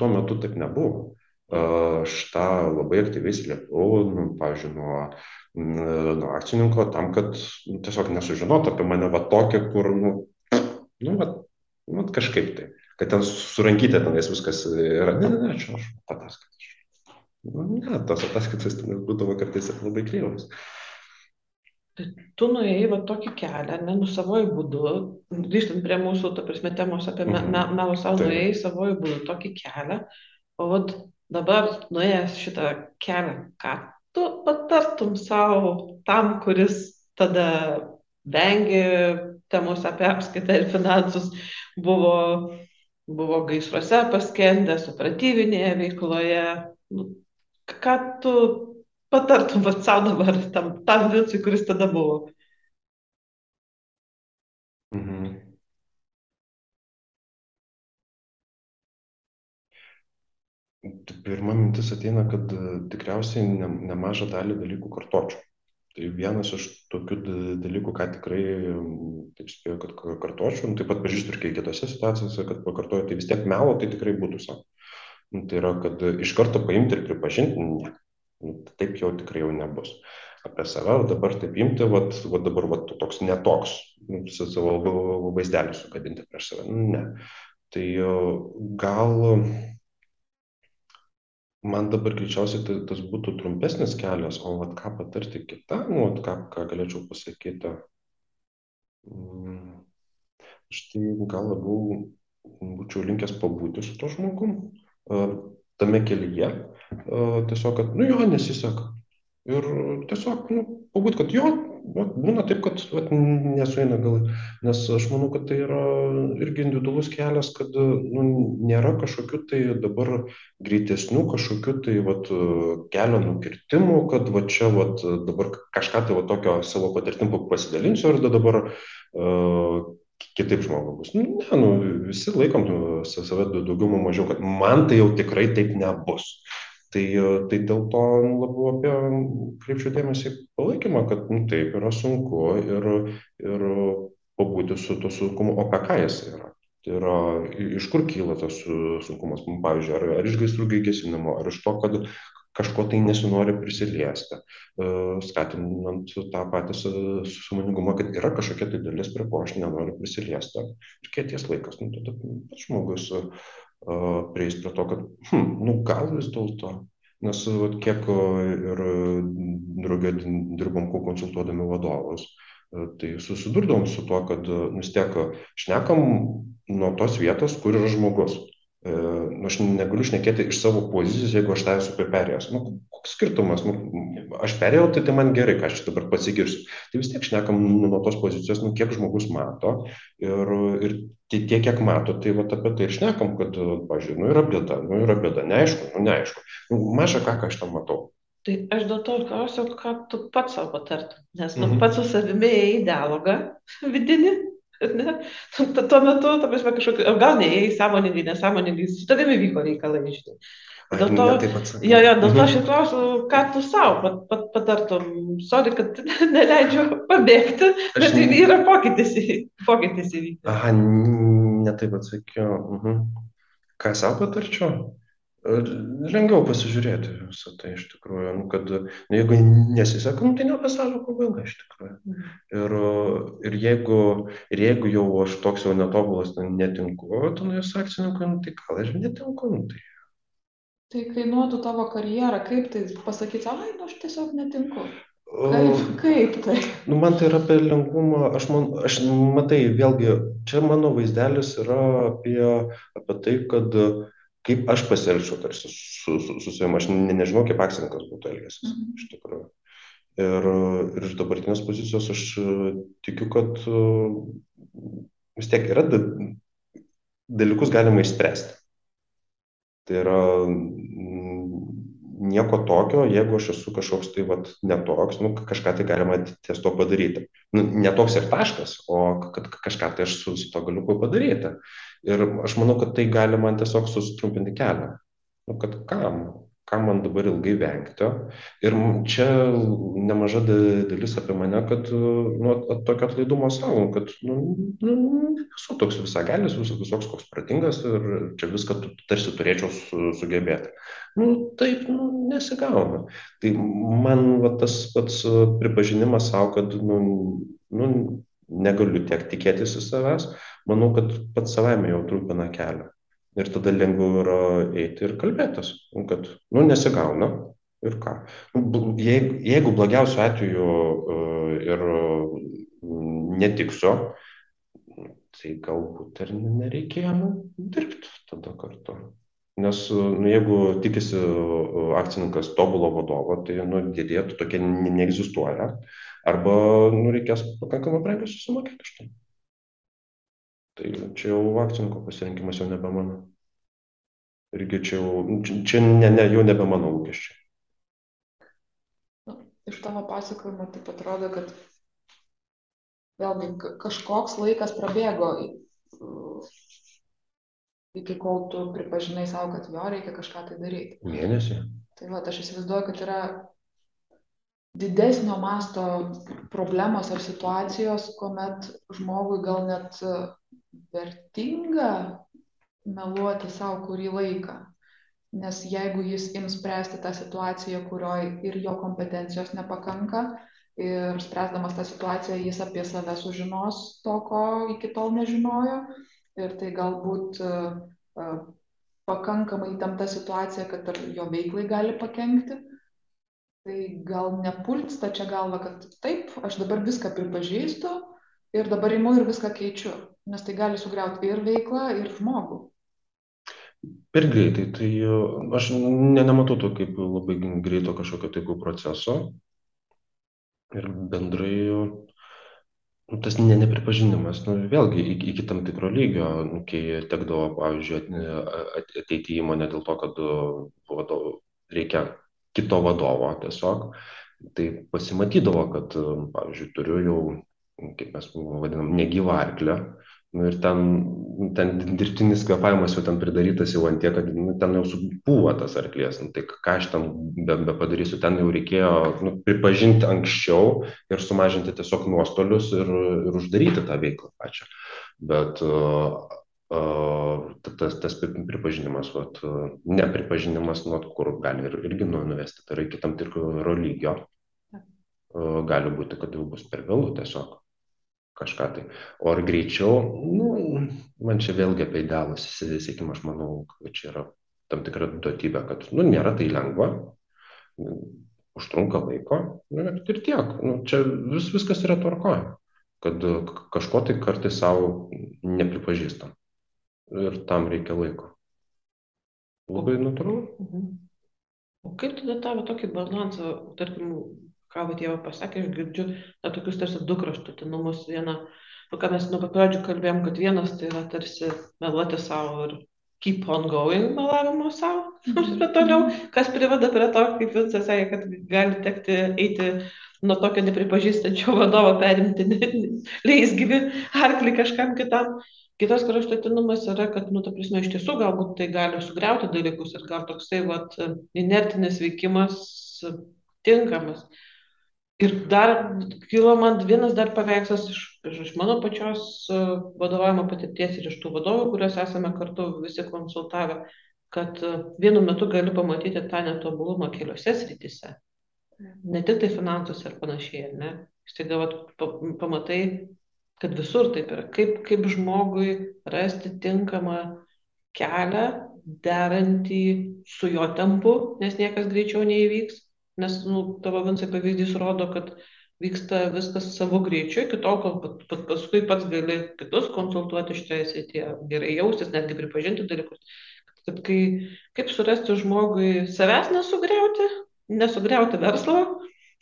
Tuo metu taip nebuvo. Aš tą labai aktyviai slėpiau, nu, pavyzdžiui, nuo, nuo akcininko tam, kad nu, tiesiog nesužinotų apie mane va tokią, kur, nu, Nu, vat, vat kažkaip tai. Kad ten surankytė tenais viskas yra. Ne, ne, ne, čia aš ataskaitas. Nu, ne, tos ataskaitas ten būdavo kartais labai kreivas. Tai tu nuėjai va tokį kelią, ne, nu savojų būdu, grįžtant prie mūsų, ta prasme, temos apie me, me, melo savo, nuėjai savojų būdu tokį kelią, o vat dabar nuėjęs šitą kelią, ką tu patartum savo tam, kuris tada vengia temos apie apskaitą ir finansus buvo, buvo gaisruose paskendęs, operatyvinėje veikloje. Nu, ką tu patartum pat savo dabar tam, tam Vincui, kuris tada buvo? Mhm. Pirma mintis ateina, kad tikriausiai ne, nemažą dalį dalykų kartočiau tai vienas iš tokių dalykų ką tikrai taip spėju kad kartočiau nu taip pat pažįstu ir kitose situacijose kad pakartoju tai vis tiek melo tai tikrai būtų sau. Nu tai yra kad iš karto paimti ir pripažinti ne nu, taip jau tikrai jau nebus. Apie save dabar taip imti vat vat dabar vat toks ne toks nu, su savo vaizdelį sukabinti prieš save. Ne. Tai gal man dabar greičiausiai tai tas būtų trumpesnis kelias, o vat ką patarti kitam, nu, vat ką, ką galėčiau pasakyti. Mm, aš tai gal labiau būčiau linkęs pabūti su to žmogum tame kelyje, tiesiog, kad, nu jo, nesiseka. Ir tiesiog, nu, pabūt, kad jo, vat, būna taip, kad vat, nesueina gal, nes aš manau, kad tai yra irgi individualus kelias, kad nu, nėra kažkokių tai dabar greitesnių, kažkokių tai vat, kelio nukirtimų, kad va čia vat, dabar kažką tai va, tokio savo patirtim pasidalinsiu ir dabar uh, kitaip žmogui bus. Nu, ne, nu, visi laikom nu, save daugiau mažiau, kad man tai jau tikrai taip nebus. Tai, tai dėl to labiau apie kreipčiau dėmesį palaikymą, kad nu, taip yra sunku ir, ir pabūti su to sunkumu, o apie ką jis yra. Tai yra, iš kur kyla tas sunkumas, pavyzdžiui, ar, ar iš gaisrų gesinimo, ar iš to, kad kažko tai nesinori prisiliesti, e, skatinant tą patį sumoningumą, kad yra kažkokia tai dalis, prie ko aš nenoriu prisiliesti. Ir kiek ties laikas, nu, tada pats žmogus prieis prie to, kad, hm, nu, gal vis dėlto, nes vat, kiek ir draugė dirbom konsultuodami vadovus, tai susidurdavom su tuo, kad vis tiek šnekam nuo tos vietos, kur yra žmogus. Nu, aš negaliu šnekėti iš savo pozicijos, jeigu aš tą esu perėjęs. Nu, koks skirtumas? Nu, aš perėjau, tai, tai man gerai, ką aš dabar pasigirsiu. Tai vis tiek šnekam nuo tos pozicijos, nu, kiek žmogus mato ir, ir tiek, kiek mato, tai vat, apie tai ir šnekam, kad, pažiūrėjau, nu yra bėda, nu yra bėda, neaišku, nu neaišku. Nu, maža ką, ką aš tam matau. Tai aš dėl to ir klausiu, ką tu pats savo patartum. Nes nu, mhm. pats su savimi į dialogą vidinį <laughs> Ne? Tuo metu, ta prasme, kažkokiu, gal neėjai sąmoningai, nesąmoningai, su tavimi vyko reikalai, žinai. Dėl to, <laughs> <laughs> jo, jo, dėl to aš ir klausiu, ką tu savo pat, pat, patartum. Sorry, kad neleidžiu pabėgti, aš bet ne... yra pokytis, pokytis įvykti. Aha, ne taip atsakiau. -huh. Ką savo patarčiau? Lengviau pasižiūrėti visą tai iš tikrųjų, nu, kad nu, jeigu nesiseka, nu, tai ne pasaulio pabaiga iš tikrųjų. Ir, ir, jeigu, ir jeigu jau aš toks jau netobulas, nu, netinku, tenais akcininkui, nu, tai gal aš netinku. Nu, tai. Tai kainuotų tavo karjerą, kaip tai pasakyti, ai, nu aš tiesiog netinku. Kaip, kaip tai? Nu, man tai yra apie lengvumą, aš, man, aš matai, vėlgi, čia mano vaizdelis yra apie, apie tai, kad uh, kaip aš pasielgčiau tarsi su, su, su savimi, aš ne, nežinau, kaip akcininkas būtų elgęsis Mhm. iš tikrųjų. Ir, ir iš dabartinės pozicijos aš e, tikiu, kad e, vis tiek yra da, dalykus galima išspręsti. Tai yra mm, nieko tokio, jeigu aš esu kažkoks tai vat, netoks, nu, kažką tai galima ties to padaryti. Nu, netoks ir taškas, o kad kažką tai aš su, su to galiu padaryti. Ir aš manau, kad tai gali man tiesiog sutrumpinti kelią. Nu, kad kam? Kam man dabar ilgai vengti? Ir čia nemaža dalis apie mane, kad nu, tokio atlaidumo savo, kad nu, nu, esu toks visagalis, vis, visoks koks pratingas ir čia viską tarsi turėčiau su, sugebėti. Nu, taip nu, nesigauna. Tai man va, tas pats pripažinimas savo, kad nu, nu, negaliu tiek tikėtis į savęs, manau, kad pats savaime jau trumpina kelią. Ir tada lengviau yra eiti ir kalbėtis, kad, nu, nesigauna ir ką. Nu, jeigu, jeigu blogiausiu atveju uh, ir netiksiu, tai galbūt ir nereikėjo nu, dirbti tada kartu. Nes nu, jeigu tikisi akcininkas tobulo vadovo, tai nu, didėtų tokia neegzistuoja. Arba nu, reikės pakankamai brangiai susimokėti už tai. Tai čia jau akcininko pasirinkimas jau nebe mano. Irgi čia jau, čia, čia ne, ne, jau nebe mano lūkesčiai. Nu, iš tavo pasakojimo taip atrodo, kad vėlgi kažkoks laikas prabėgo iki kol tu pripažinai savo, kad jo reikia kažką tai daryti. Mėnesį. Tai va, aš įsivaizduoju, kad yra didesnio masto problemos ar situacijos, kuomet žmogui gal net vertinga meluoti sau kurį laiką. Nes jeigu jis ims spręsti tą situaciją, kurioje ir jo kompetencijos nepakanka, ir spręsdamas tą situaciją jis apie save sužinos to, ko iki tol nežinojo, ir tai galbūt uh, pakankamai įtempta situacija, kad ir jo veiklai gali pakengti, tai gal nepult stačia galva, kad taip, aš dabar viską pripažįstu ir dabar imu ir viską keičiu nes tai gali sugriauti ir veiklą, ir žmogų. Per greitai, tai e, aš ne, nematau to kaip labai greito kažkokio taikų proceso. Ir bendrai nu, tas ne, nepripažinimas, nu, vėlgi iki, iki tam tikro lygio, nu, kai tekdavo, pavyzdžiui, ateiti į įmonę dėl to, kad vadov, reikia kito vadovo tiesiog, tai pasimatydavo, kad, pavyzdžiui, turiu jau, kaip mes vadinam, negyvą arklę, Nu, ir ten, ten dirbtinis kvepavimas jau ten pridarytas jau ant tiek, kad nu, ten jau supūva tas arklės. Nu, tai ką aš ten be, be padarysiu, ten jau reikėjo nu, pripažinti anksčiau ir sumažinti tiesiog nuostolius ir, ir uždaryti tą veiklą pačią. Bet uh, uh, tas, tas pripažinimas, vat, uh, nepripažinimas, nu, kur gali ir, irgi nu, nuvesti, tai yra iki tam tikro lygio. Uh, gali būti, kad jau bus per vėlų tiesiog kažką tai. O ar greičiau, nu, man čia vėlgi apie idealų siekimą, aš manau, kad čia yra tam tikra duotybė, kad, nu, nėra tai lengva, užtrunka laiko, nu, ir tiek. Nu, čia vis, viskas yra tvarkoje, kad kažko tai kartais savo nepripažįstam. Ir tam reikia laiko. Labai natūralu. Mhm. O kaip tada tavo tokį balansą, tarkim, ką va tėvą pasakė, aš girdžiu na, tokius tarsi du kraštutinumus. Vieną, ką mes nuo pat pradžių kalbėjom, kad vienas tai yra tarsi meluoti savo ir keep on going melavimo savo, toliau, kas priveda prie to, kaip Vincas sakė, kad gali tekti eiti nuo tokio nepripažįstančio <laughs> vadovo perimti leisgyvi arklį kažkam kitam. Kitas kraštutinumas yra, kad, nu, ta prasme, iš tiesų galbūt tai gali sugriauti dalykus ir gal toksai, vat, inertinis veikimas tinkamas. Ir dar kilo man vienas dar paveikslas iš, iš mano pačios vadovavimo patirties ir iš tų vadovų, kuriuos esame kartu visi konsultavę, kad e, vienu metu gali pamatyti tą netobulumą keliose srityse. Ne tik tai finansuose ir panašiai, ne? Staiga pamatai, kad visur taip yra. Kaip, kaip žmogui rasti tinkamą kelią, derantį su jo tempu, nes niekas greičiau neįvyks. Nes, nu, tavo Vincai pavyzdys rodo, kad vyksta viskas savo greičiu, iki tol, kol pat- pat- paskui pats gali kitus konsultuoti šitoje srityje, gerai jaustis, netgi pripažinti dalykus. Kad kai, kaip surasti žmogui savęs nesugriauti, nesugriauti verslo,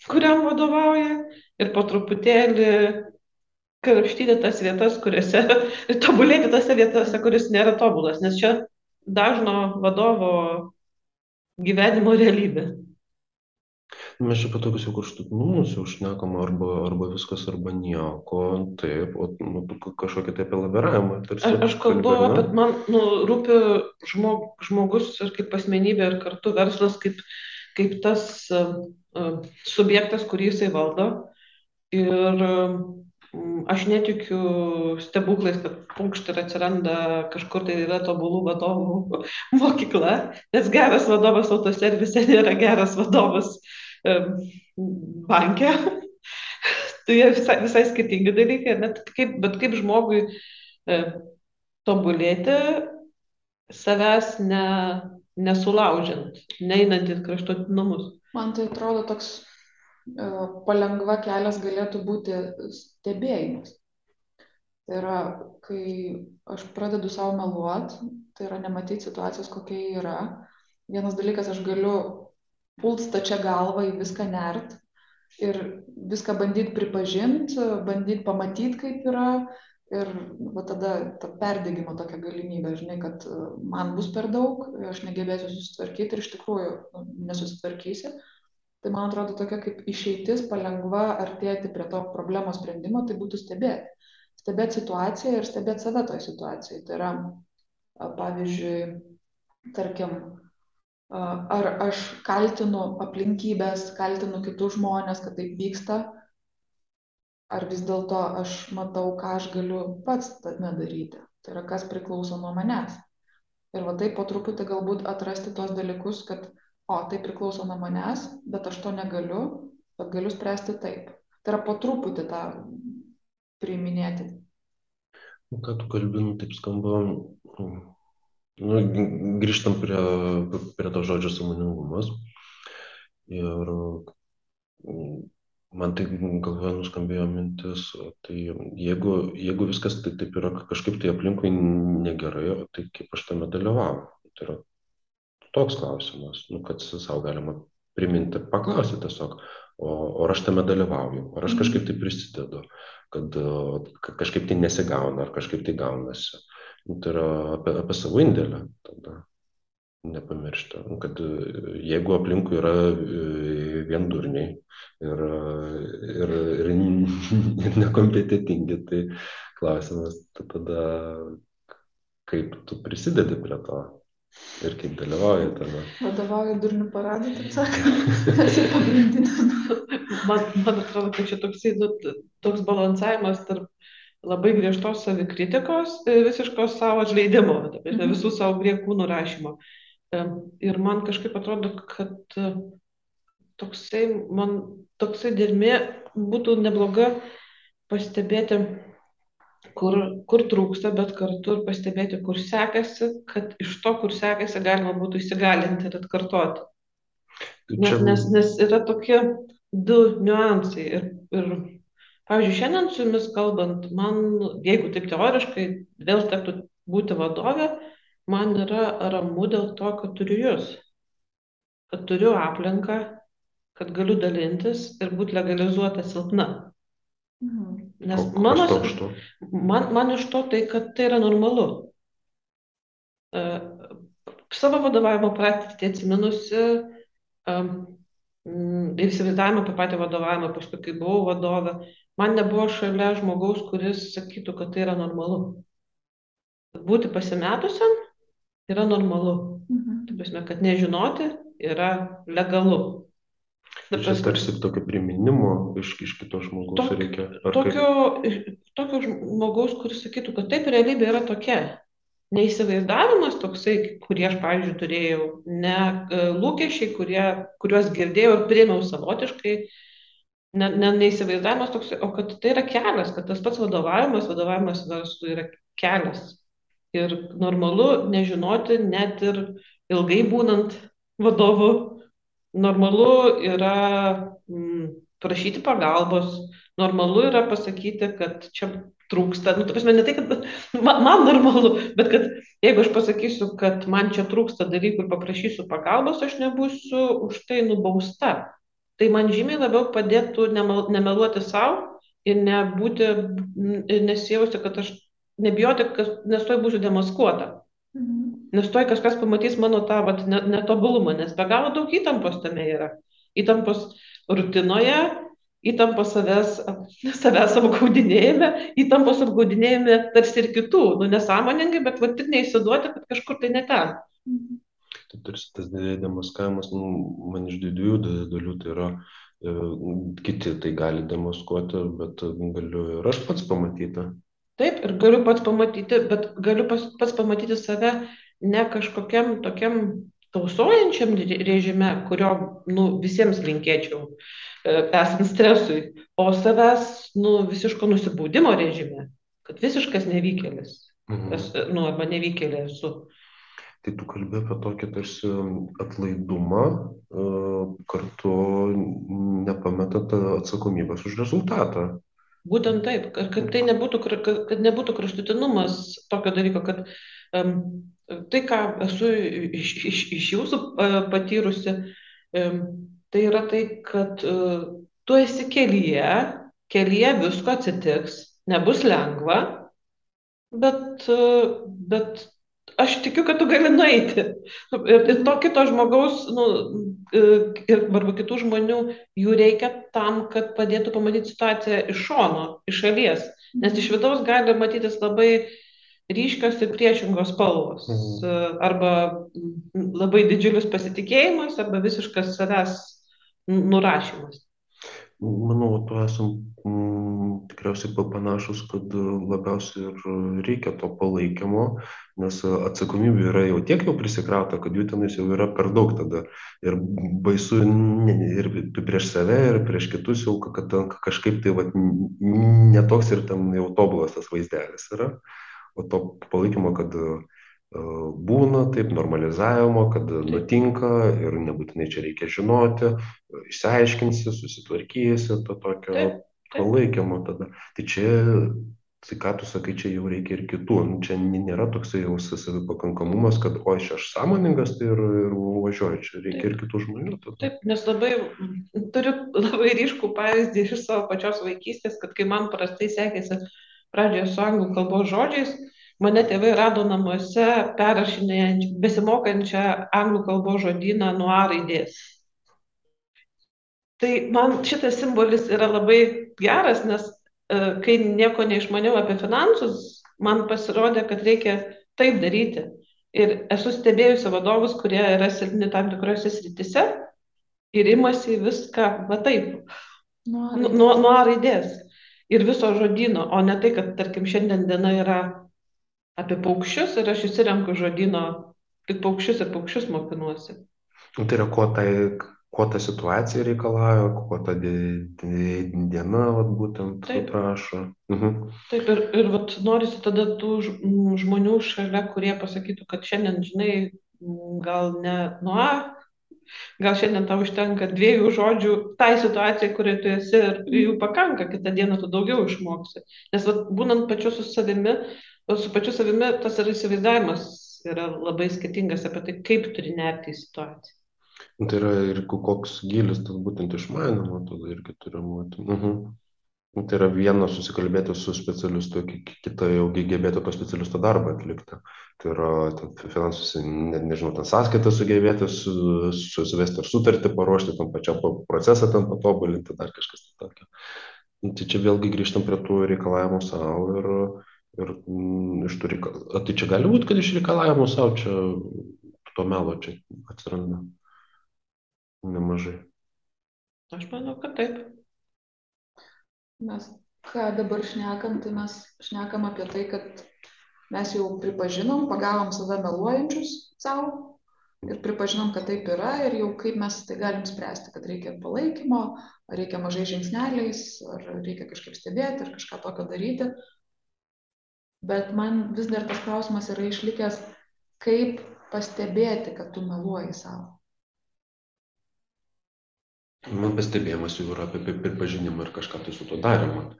kuriam vadovauja, ir po truputėlį krapštyti tas vietas, kuriuose, tobulėti tose vietose, kuris nėra tobulas, nes čia dažno vadovo gyvenimo realybė. Mes čia apie tokius jau kraštutinumus jau šnekam arba, arba viskas, arba nieko, taip, o nu, kažkokį tai apie laviravimą. tarsi Aš, kalbu apie, man nu, rūpi žmog, žmogus ir kaip asmenybė ir kartu verslas kaip, kaip tas uh, uh, subjektas, kurį jisai valdo. Ir um, aš netikiu stebuklais, kad pukšt ir atsiranda kažkur tai yra tobulų vadovų mokykla, nes geras vadovas autoservise nėra geras vadovas banke. <laughs> Tai visai, visai skirtingi dalykai, net kaip, bet kaip žmogui tobulėti, savęs ne, nesulaužiant, neinant į kraštutinumus. Man tai atrodo toks e, palengva kelias galėtų būti stebėjimas. Tai yra, kai aš pradedu savo meluot, tai yra nematyti situacijos, kokia yra. Vienas dalykas, aš galiu pult stačia galva į viską nert ir viską bandyti pripažinti, bandyti pamatyti, kaip yra. Ir va tada ta perdėgymo tokia galimybė, žinai, kad e, man bus per daug, aš negebėsiu susitvarkyti ir iš tikrųjų nu, nesusitvarkysiu. Tai man atrodo tokia kaip išeitis palengva artėti prie to problemos sprendimo, tai būtų stebėti. Stebėti situaciją ir stebėti save toje situacijoje. Tai yra, pavyzdžiui, tarkim, ar aš kaltinu aplinkybės, kaltinu kitus žmonės, kad taip vyksta, ar vis dėlto aš matau, ką aš galiu pats tame daryti. Tai yra, kas priklauso nuo manęs. Ir va taip po truputį galbūt atrasti tos dalykus, kad, o, tai priklauso nuo manęs, bet aš to negaliu, bet galiu spręsti taip. Tai yra po truputį tą priiminėti. Nu, Ką tu kalbinu, taip skamba. Nu, grįžtam prie, prie to žodžio samoningumas. Ir mm, man tai galvoje nuskambėjo mintis, tai jeigu, jeigu viskas tai taip yra kažkaip tai aplinkui negerai, tai kaip aš tame dalyvauju. Tai yra toks klausimas, nu, kad savo galima priminti, paklausyti tiesiog, o, o aš tame dalyvauju, ar aš kažkaip tai prisidedu, kad o, ka- kažkaip tai nesigauna, ar kažkaip tai gaunasi. Nu, tai yra apie, apie savo indėlį tada nepamiršti, Nu, kad e, jeigu aplinkui yra e, vien durniai ir, ir, ir, <laughs> ir nekompetitingi, tai klausimas tada, kaip tu prisidedi prie to ir kaip dalyvauji tame. Vadovauju durnių paradui, taip <laughs> sakant. Ir pagrindinis. Man, man atrodo, kad čia toksai, nu, toks balansavimas tarp labai griežtos savikritikos ir visiškos savo atleidimo, Mhm. visų savo griekų nurašymo. Em, Ir man kažkaip atrodo, kad e, toksai, man toksai dėlmė būtų nebloga pastebėti, kur, kur trūksta, bet kartu ir pastebėti, kur sekasi, kad iš to, kur sekasi, galima būtų įsigalinti ir atkartoti. Nes, nes, nes yra tokie du niuansai. Ir, ir, pavyzdžiui, šiandien su jumis kalbant, man, jeigu taip teoriškai vėl tektų būti vadovė, man yra ramu dėl to, kad turiu jūs. Kad turiu aplinką, kad galiu dalintis ir būti legalizuota silpna. Mhm. Nes O mano, iš to? man, man iš to tai, kad tai yra normalu. E, savo vadovavimo patirtį atsiminusi um, ir įsivaizdavimą apie patį vadovavimą, paskui kai buvau vadovė, man nebuvo šalia žmogaus, kuris sakytų, kad tai yra normalu. Būti pasimetusiam yra normalu. Mhm. Tai prasme, kad nežinoti yra legalu. Ta Čia tarsi tokio priminimo iš, iš kito žmogaus Tok- reikia. Ar kaip? tokio, tokio žmogaus, kuris sakytų, kad taip realybė yra tokia. neįsivaizdavimas toksai, kurį aš, pavyzdžiui, turėjau, ne e, lūkesčiai, kurie, kuriuos girdėjau ir priėmiau savotiškai, ne, ne, neįsivaizdavimas toksai, o kad tai yra kelias, kad tas pats vadovavimas, vadovavimas verslui yra kelias. Ir normalu nežinoti net ir ilgai būnant vadovu, normalu yra mm, prašyti pagalbos, normalu yra pasakyti, kad čia trūksta, nu, prasme, ne tai, kad <laughs> man, man normalu, bet kad jeigu aš pasakysiu, kad man čia trūksta dalykų ir paprašysiu pagalbos, aš nebūsiu už tai nubausta. Tai man žymiai labiau padėtų nemeluoti savo ir nebūti, nesijausti, kad aš nebijoti, kad nes toj būsiu demaskuota. Mhm. Nes toj kažkas pamatys mano tą vat, netobulumą, nes be galo daug įtampos tame yra. Įtampos rutinoje, įtampos savęs, savęs apgaudinėjime, įtampos apgaudinėjime tarsi ir kitų, nu nesąmoningai, bet va tik neįsiduoti, kad kažkur tai ne ten. Tai tarsi tas demaskavimas, nu, man iš didžiųjų dalių tai yra e, kiti tai gali demaskuoti, bet galiu ir aš pats pamatyti. Taip, ir galiu pats pamatyti, bet galiu pas, pats pamatyti save ne kažkokiam tokiam tausojančiam režime, kurio nu, visiems linkėčiau, E, esant stresui, o savęs nu, visiško nusibaudimo režime, kad visiškas nevykėlis, mhm. es, nu, arba nevykėlė esu. Tai tu kalbė apie tokį tarsi atlaidumą, e, kartu nepametant atsakomybės už rezultatą. Būtent taip, kad, tai nebūtų, kad nebūtų kraštutinumas tokio dalyko, kad um, tai, ką esu iš, iš, iš jūsų uh, patyrusi, um, tai yra tai, kad uh, tu esi kelyje, kelyje visko atsitiks, nebus lengva, bet, uh, bet aš tikiu, kad tu gali nueiti. Ir, ir to kito žmogaus, nu, ir arba kitų žmonių, jų reikia tam, kad padėtų pamatyti situaciją iš šono, iš šalies. Nes iš vidaus gali matytis labai ryškios ir priešingos spalvos. Mhm. Arba labai didžiulis pasitikėjimas, arba visiškas savęs nurašymas. Manau, tu esam mm, tikriausiai panašus, kad labiausiai ir reikia to palaikymo, nes atsakomybė yra jau tiek jau prisikrauta, kad jų tenais jau yra per daug tada. Ir baisu ir prieš save, ir prieš kitus jau, kad kažkaip tai va, netoks ir ten jau tobulas tas vaizdelis yra. O to palaikymo, kad uh, būna taip normalizavimo, kad nutinka ir nebūtinai čia reikia žinoti, išsiaiškinsi, susitvarkysi, to tokio palaikymo tada. Tai čia, tai ką tu sakai, čia jau reikia ir kitų. Nu, čia nėra toksai jau savipakankamumas, kad oi, aš sąmoningas tai ir, ir važiuoju, čia reikia taip. ir kitų žmonių. Tada. Taip, nes labai turiu labai ryškų pavyzdį iš savo pačios vaikystės, kad kai man prastai sekėsi pradžioje su anglų kalbos žodžiais, mane tėvai rado namuose perrašinėjant, besimokančią anglų kalbos žodyną nuo A raidės. Tai man šitas simbolis yra labai geras, nes e, kai nieko neišmaniau apie finansus, man pasirodė, kad reikia taip daryti. Ir esu stebėjusi vadovus, kurie yra silpni tam tikrose sritise ir imasi viską, va taip, nuo, nuo, nuo raidės ir viso žodino, o ne tai, kad, tarkim, šiandien diena yra apie paukščius ir aš įsirenku žodino tik paukščius ir paukščius mokinuosi. Nu, tai yra, ko, tai, ko ta situacija reikalauja, ko ta diena vat, būtent Taip. prašo. Mhm. Taip, ir, ir vat, norisi tada tų žmonių šalia, kurie pasakytų, kad šiandien, žinai, gal ne nuo A, gal šiandien tau užtenka dviejų žodžių tai situacijai, kurioje tu esi ir jų pakanka, kitą dieną tu daugiau išmoksi. Nes vat, būnant pačiu su savimi, o su pačiu savimi tas yra įsivaizdavimas yra labai skirtingas apie tai, kaip turi nerti į situaciją. Nu, tai yra ir koks gilis tas būtent išmanimo, tada irgi turi būti. Mhm. Nu, tai yra viena susikalbėti su specialistu, kita jau gebėti to specialisto darbą atlikti. Tai yra finansus, ne, nežinau, ten sąskaitą sugebėti, su, susivesti ar sutartį, paruošti tam pačiam procesą, ten patobulinti, dar kažkas tai tokio. Nu, tai čia vėlgi grįžtam prie tų reikalavimų savo ir Ir mm, iš tų reikalavimų, tai čia gali būti, kad iš reikalavimų savo čia to melo čia atsiranda nemažai. Aš manau, kad taip. Mes ką dabar šnekam, tai mes šnekam apie tai, kad mes jau pripažinom, pagavom save meluojančius savo ir pripažinom, kad taip yra ir jau kaip mes tai galim spręsti, kad reikia palaikymo, ar reikia mažai žingsneliais, ar reikia kažkaip stebėti, ar kažką tokio daryti. Bet man vis dar tas klausimas yra išlikęs, kaip pastebėti, kad tu meluoji savo. Man pastebėjimas jau yra apie pripažinimą ir kažką tai su to darymą.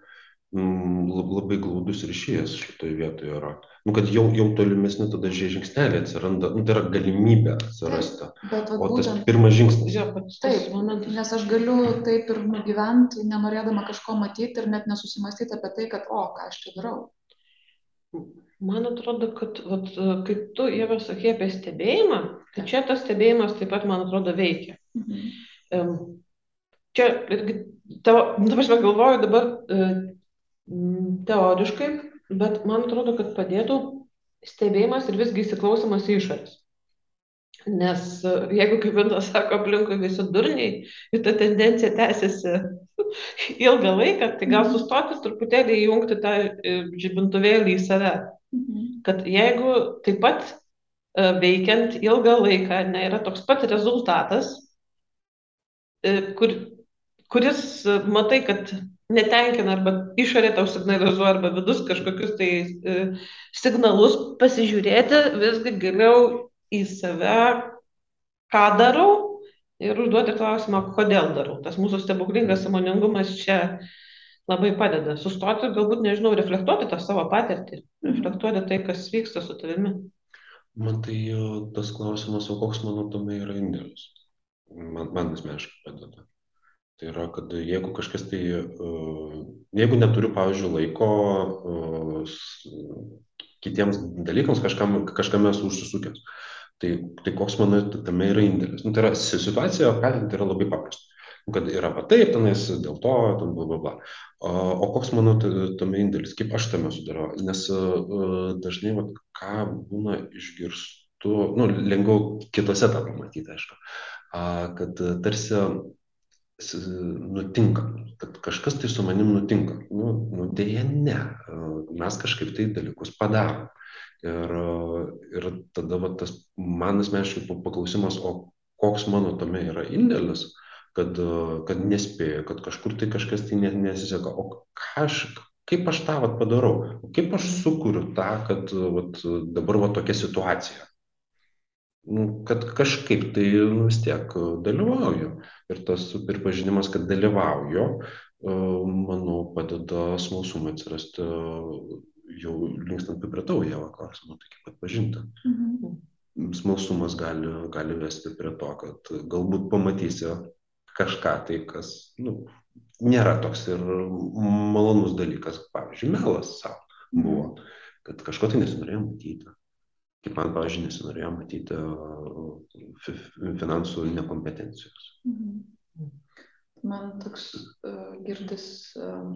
Mm, labai glaudus ryšys šitoje vietoje yra. Nu, kad jau, jau tolimesni tada žingsneliai atsiranda, nu, tai yra galimybė atsirasti. Bet, vat, O tas būtent, pirmas žingsnis. Jo, pats Taip, tas momentas. nes aš galiu taip ir nugyventi, nenorėdama kažko matyti ir net nesusimastyti apie tai, kad, o, ką aš čia darau. Man atrodo, kad vat, kaip tu, Jėva, sakė apie stebėjimą, tai čia tas stebėjimas taip pat, man atrodo, veikia. Mhm. Em, Čia tavo, nu, aš galvoju dabar m, teoriškai, bet man atrodo, kad padėtų stebėjimas ir visgi įsiklausimas į išorės. Nes e, jeigu, kaip Vintas sako, aplinkui visi durniai ir ta tendencija tęsiasi <laughs> ilgą laiką, tai gal sustoti truputėlį įjungti tą e, žibintuvėlį į save. Mhm. Kad jeigu taip pat e, veikiant ilgą laiką ne, yra toks pat rezultatas, e, kur, kuris matai, kad netenkina arba išorė tau signalizuoja arba vidus kažkokius tai signalus, pasižiūrėti visgi giliau į save, ką darau ir užduoti klausimą, kodėl darau. Tas mūsų stebuklingas samoningumas čia labai padeda. Sustoti, galbūt, nežinau, reflektuoti tą savo patirtį, reflektuoti tai, kas vyksta su tavimi. Man tai tas klausimas, o koks mano tame yra indėlis? Man, man asmeniškai padeda. Tai yra, kad jeigu kažkas tai, jeigu neturiu, pavyzdžiui, laiko kitiems dalykams, kažkam, kažkam esu užsisukęs, tai, tai koks mano tame yra indėlis? Nu, tai yra si- situacija, kaltinti yra labai paprasta. Nu, Kad yra va taip, tenais dėl to, ten bla bla bla. O, koks mano ta- tame indėlis, kaip aš tame sudarau? Nes e, dažnai, vat, ką būna išgirstu, nu, lengviau kitose tą pamatyti, aišku, kad tarsi nutinka, kad kažkas tai su manim nutinka. Nu, nu dėja ne, E, mes kažkaip tai dalykus padarom. Ir, ir tada va, tas man asmeniškai pa- paklausimas, o koks mano tame yra indėlis, kad, kad nespėju, kad kažkur tai kažkas tai ne- nesiseka, o ką aš, kaip aš tą vat padarau, kaip aš sukuriu tą, kad vat, dabar va tokia situacija. Nu, kad kažkaip tai nu, vis tiek dalyvauju. Ir tas pripažinimas, kad dalyvauju, manau, padeda smalsumą atsirasti jau linkstant tavo jėvo klausimą, tai kaip atpažinti. Mhm. Smalsumas gali, gali vesti prie to, kad galbūt pamatysi kažką tai, kas nu, nėra toks ir malonus dalykas, pavyzdžiui, melas savo buvo, kad kažko tai nesinorėjo matyti. Kaip man, pavyzdžiui, nesinorėjo matyti fi- fi- finansų nekompetencijos. Mhm. Man toks uh, girdis uh,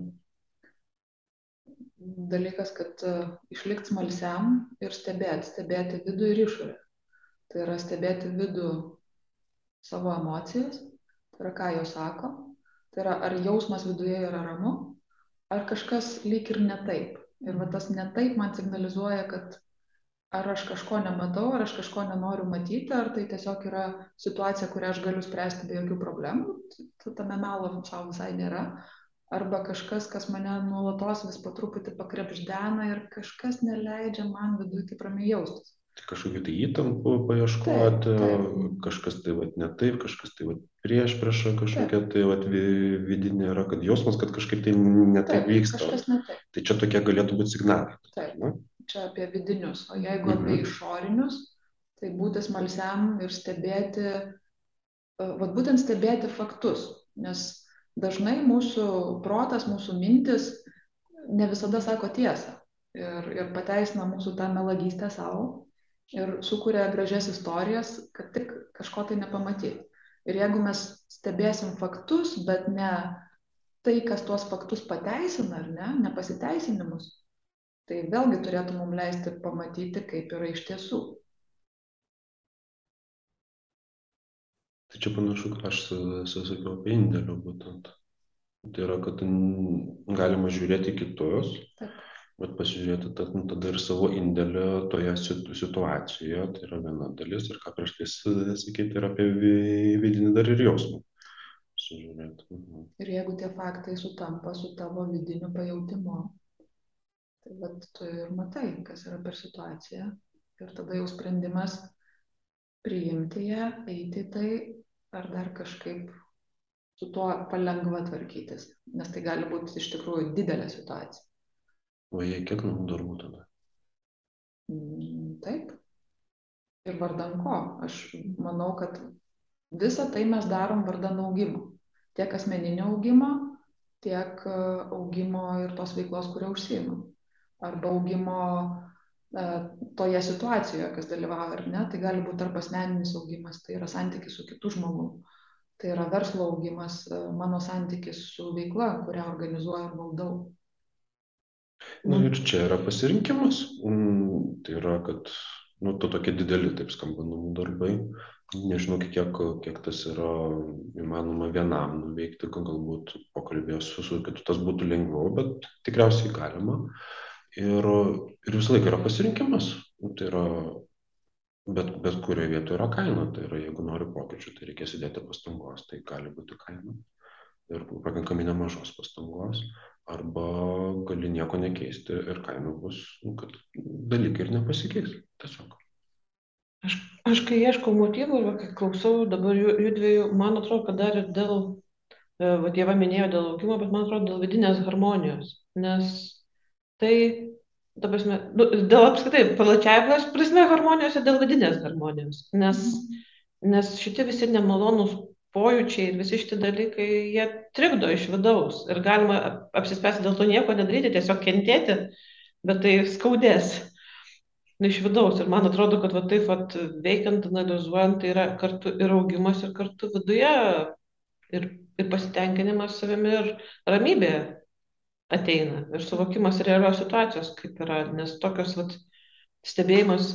dalykas, kad uh, išlikti smalsiam ir stebėti, stebėti vidų ir išorę. Tai yra stebėti vidų savo emocijas, tai yra ką jos sako, tai yra ar jausmas viduje yra ramu, ar kažkas lyg ir ne taip. Ir va tas ne taip man signalizuoja, kad ar aš kažko nematau, ar aš kažko nenoriu matyti, ar tai tiesiog yra situacija, kurią aš galiu spręsti be jokių problemų, tame melo savo visai nėra. Arba kažkas, kas mane nuolatos vis po truputį pakrepždena ir kažkas neleidžia man viduje taip ramiai jaustis. Tai kažkokių tai įtampų paieškoti, Taip, taip. kažkas tai vat, ne taip, kažkas tai vat, prieš priešą kažkokia tai vat, vi- vidinė yra, kad jausmas, kad kažkaip tai ne taip vyksta. ne taip. Tai čia tokie galėtų būti signalai. Taip. Na? Čia apie vidinius, o jeigu Mhm. apie išorinius, tai būti smalsiam ir stebėti, vat būtent stebėti faktus, nes dažnai mūsų protas, mūsų mintis ne visada sako tiesą ir, ir pateisina mūsų tą melagystę savo ir sukuria gražias istorijas, kad tik kažko tai nepamatyti. Ir jeigu mes stebėsim faktus, bet ne tai, kas tuos faktus pateisina ar ne, nepasiteisinimus, tai vėlgi turėtų mums leisti pamatyti, kaip yra iš tiesų. Tai čia panašu, kad aš sa- sa- sakiau apie indėlių būtent. Tai yra, kad galima žiūrėti į kitus Taip. Bet pasižiūrėti tad, nu, tada ir savo indėlį toje situ- situacijoje, tai yra viena dalis ir ką prieš tai sakyti ir apie vi- vidinį dar ir jausmą. Sužiūrėti. Mhm. Ir jeigu tie faktai sutampa su tavo vidiniu pajautimu, tai vat tu ir matai, kas yra per situaciją. Ir tada jau sprendimas priimti ją, eiti tai, ar dar kažkaip su tuo palengva tvarkytis. Nes tai gali būti iš tikrųjų didelė situacija. O jei kiek namų darbų tada? Mm, Taip. Ir vardan ko? Aš manau, kad visą tai mes darom vardan augimo. Tiek asmeninio augimo, tiek e, augimo ir tos veiklos, kuria užsiimam. Arba augimo e, toje situacijoje, kas dalyvauja ar ne. Tai gali būti tarp asmeninis augimas, tai yra santykis su kitu žmogumi. Tai yra verslo augimas, e, mano santykis su veikla, kurią organizuoju ir valdau. Na ir čia yra pasirinkimas. Mm, Tai yra, kad nu, to tokie dideli, taip skamba namų darbai. Nežinau, kiek, kiek tas yra įmanoma vienam nuveikti, gal- galbūt pokalbės su, su kitu tas būtų lengviau, bet tikriausiai galima. Ir, ir visą laiką yra pasirinkimas. Nu, Tai yra, bet, bet kurioje vietoje yra kaina. Tai yra, jeigu nori pokyčių, tai reikės įdėti pastangos. Tai gali būti kaina. Ir pakankamai nemažos pastangos arba gali nieko nekeisti ir kaina bus, nu, kad dalykai ir nepasikeis. Tiesiog. Aš, aš kai ieškau motyvų ir kai klausau dabar jų dviejų, man atrodo, kad dar ir dėl, e, va, Dieva minėjo dėl augimo, bet man atrodo dėl vidinės harmonijos. Nes tai, ta prasme, nu, dėl apskritai, plačiai prasme harmonijos ir dėl vidinės harmonijos. Nes, nes šitie visi nemalonūs pojūčiai ir visi šitie dalykai, jie trikdo iš vidaus. Ir galima ap- apsispręsti dėl to nieko nedaryti, tiesiog kentėti, bet tai skaudės iš vidaus. Ir man atrodo, kad va, taip vat, veikiant, analizuojant, tai yra kartu ir augimas, ir kartu viduje, ir, ir pasitenkinimas savimi, ir ramybė ateina, ir suvokimas realios situacijos, kaip yra, nes tokios vat, stebėjimas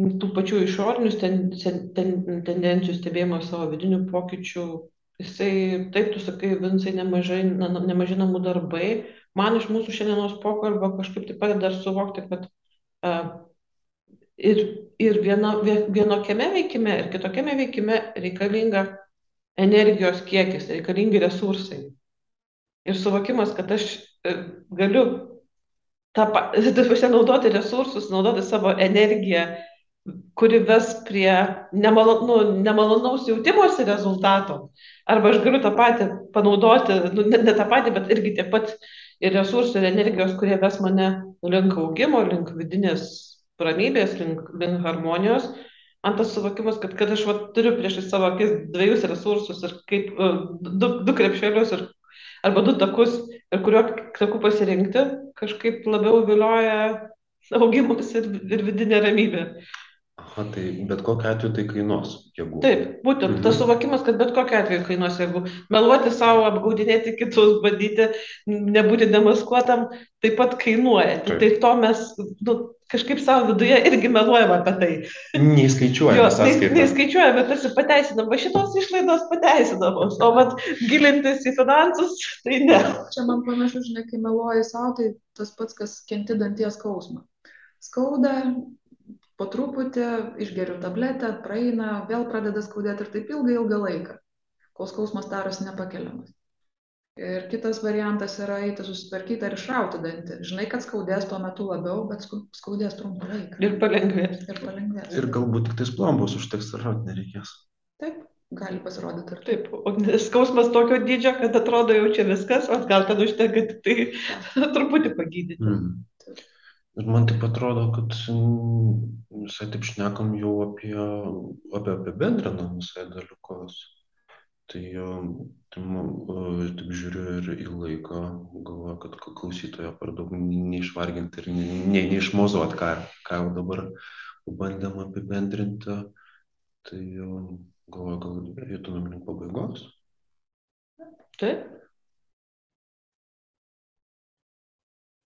tų pačių išorinių ten, ten, ten, tendencijų, stebėjimas savo vidinių pokyčių, jisai, taip tu sakai, Vinsai, nemažai, na, nemažai namų darbai, man iš mūsų šiandienos pokalbio kažkaip tai padeda suvokti, kad uh, ir, ir viena, vie- vienokiame veikime, ir kitokiame veikime reikalinga energijos kiekis, reikalingi resursai. Ir suvokimas, kad aš e, galiu tą <laughs> naudoti resursus, naudoti savo energiją, kuri ves prie nemalo, nu, nemalonaus jautimosi rezultato. Arba aš galiu tą patį panaudoti, nu, ne, ne tą patį, bet irgi tiek pat ir resursų, ir energijos, kurie ves mane link augimo, link vidinės ramybės, link, link harmonijos. Man tas suvokimas, kad, kad aš va, turiu prieš savo akis dviejus resursus ir kaip e, du, du krepšelius ir, arba du takus ir kuriuo taku pasirinkti, kažkaip labiau vilioja augimas ir, ir vidinė ramybė. Aha, tai bet kokiu atveju tai kainuos jėgų. Taip, būtent Mhm. tas suvokimas, kad bet kokiu atveju kainuos, jeigu meluoti savo, apgaudinėti kitus, bandyti nebūti demaskuotam, taip pat kainuoja. Tai, Taip. tai to mes nu, kažkaip savo viduje irgi meluojam apie tai. Neįskaičiuojame Jo, sąskaitą. neskaičiuojame, bet tarsi pateisinam, va šitos išlaidos pateisinamos, o vat gilintis į finansus, tai ne. Čia man panašu, žinai, kai meluoji savo, tai tas pats, kas kenti danties skausmą. Skauda, po truputį išgeriu tabletę, praeina, vėl pradeda skaudėti ir taip ilgą, ilgą laiką, kol skausmas darosi nepakeliamas. Ir kitas variantas yra eiti susitvarkyti ar išrauti dantį. Žinai, kad skaudės tuo metu labiau, bet skau- skaudės trumpą laiką. Ir palengvės. Ir palengvės. Ir galbūt tik tais plombos užteks ir rauti nereikės. Taip, gali pasirodyti ir taip. Taip, o skausmas tokio dydžio, kad atrodo jau čia viskas, o gal ten užtenka tik tai truputį pagydyti. Mm. Ir man taip atrodo, kad visai taip šnekam jau apie, apie apibendrinam visai dalykus. Tai, um, tai uh, taip žiūriu ir į laiką, galvoju, kad klausytojo per daug neišvarginti ir ne- ne- neišmozuot, ką, ką jau dabar bandėm apibendrinti. Tai um, galvoju, gal eitumėm link pabaigos. Taip,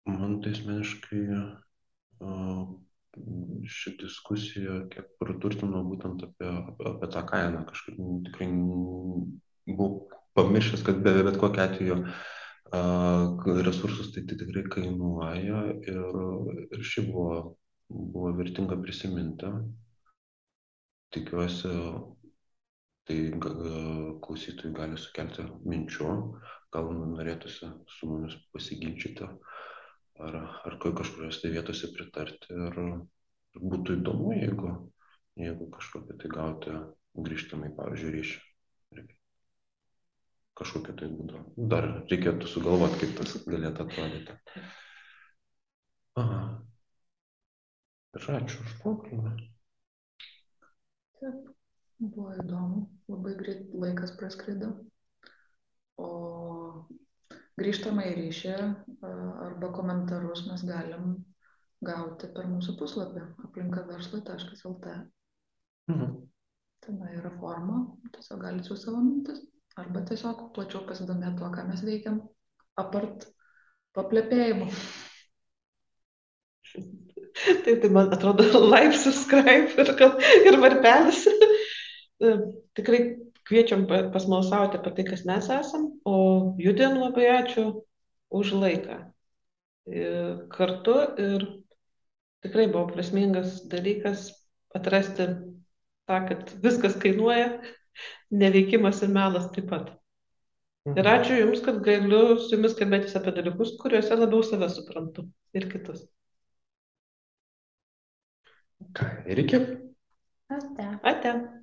Man tai asmeniškai ši diskusija kiek praturtino būtent apie, apie, tą kainą. Kažkaip tikrai buvau pamiršęs, kad be bet kokiu atveju resursus tai, tai tikrai kainuoja ir, ir šiaip buvo, buvo vertinga prisiminti. Tikiuosi, tai klausytojai gali sukelti minčių, gal norėtųsi su mumis pasiginčyti ar, ar kažkurios tai vietose pritarti. Ir būtų įdomu, jeigu, jeigu kažkokį tai gauti grįžtamai, pavyzdžiui, ryšį. Kažkokiu tai būdu. Dar reikėtų sugalvoti, kaip tas galėtų atrodyti. Aha. Ir ačiū už pokalbį. Taip, buvo įdomu, labai greit laikas praskrido. O grįžtamą į ryšį arba komentarus mes galim gauti per mūsų puslapį aplinkaverslai.lt. Mhm. Ten yra forma, tiesiog galite su savo mintis arba tiesiog plačiau pasidomėti tuo, ką mes veikiam, apart paplepėjimo. <laughs> Taip, tai man atrodo, <laughs> like, subscribe ir, ir varpelis. <laughs> Tikrai kviečiam pasmalsauti apie tai, kas mes esam, o judėm labai ačiū už laiką. Kartu ir tikrai buvo prasmingas dalykas atrasti tą, kad viskas kainuoja, neveikimas ir melas taip pat. Ir Mhm. ačiū Jums, kad galiu su Jumis kalbėtis apie dalykus, kuriuose labiau save suprantu ir kitus. Ką, ir iki. Ate. Ate.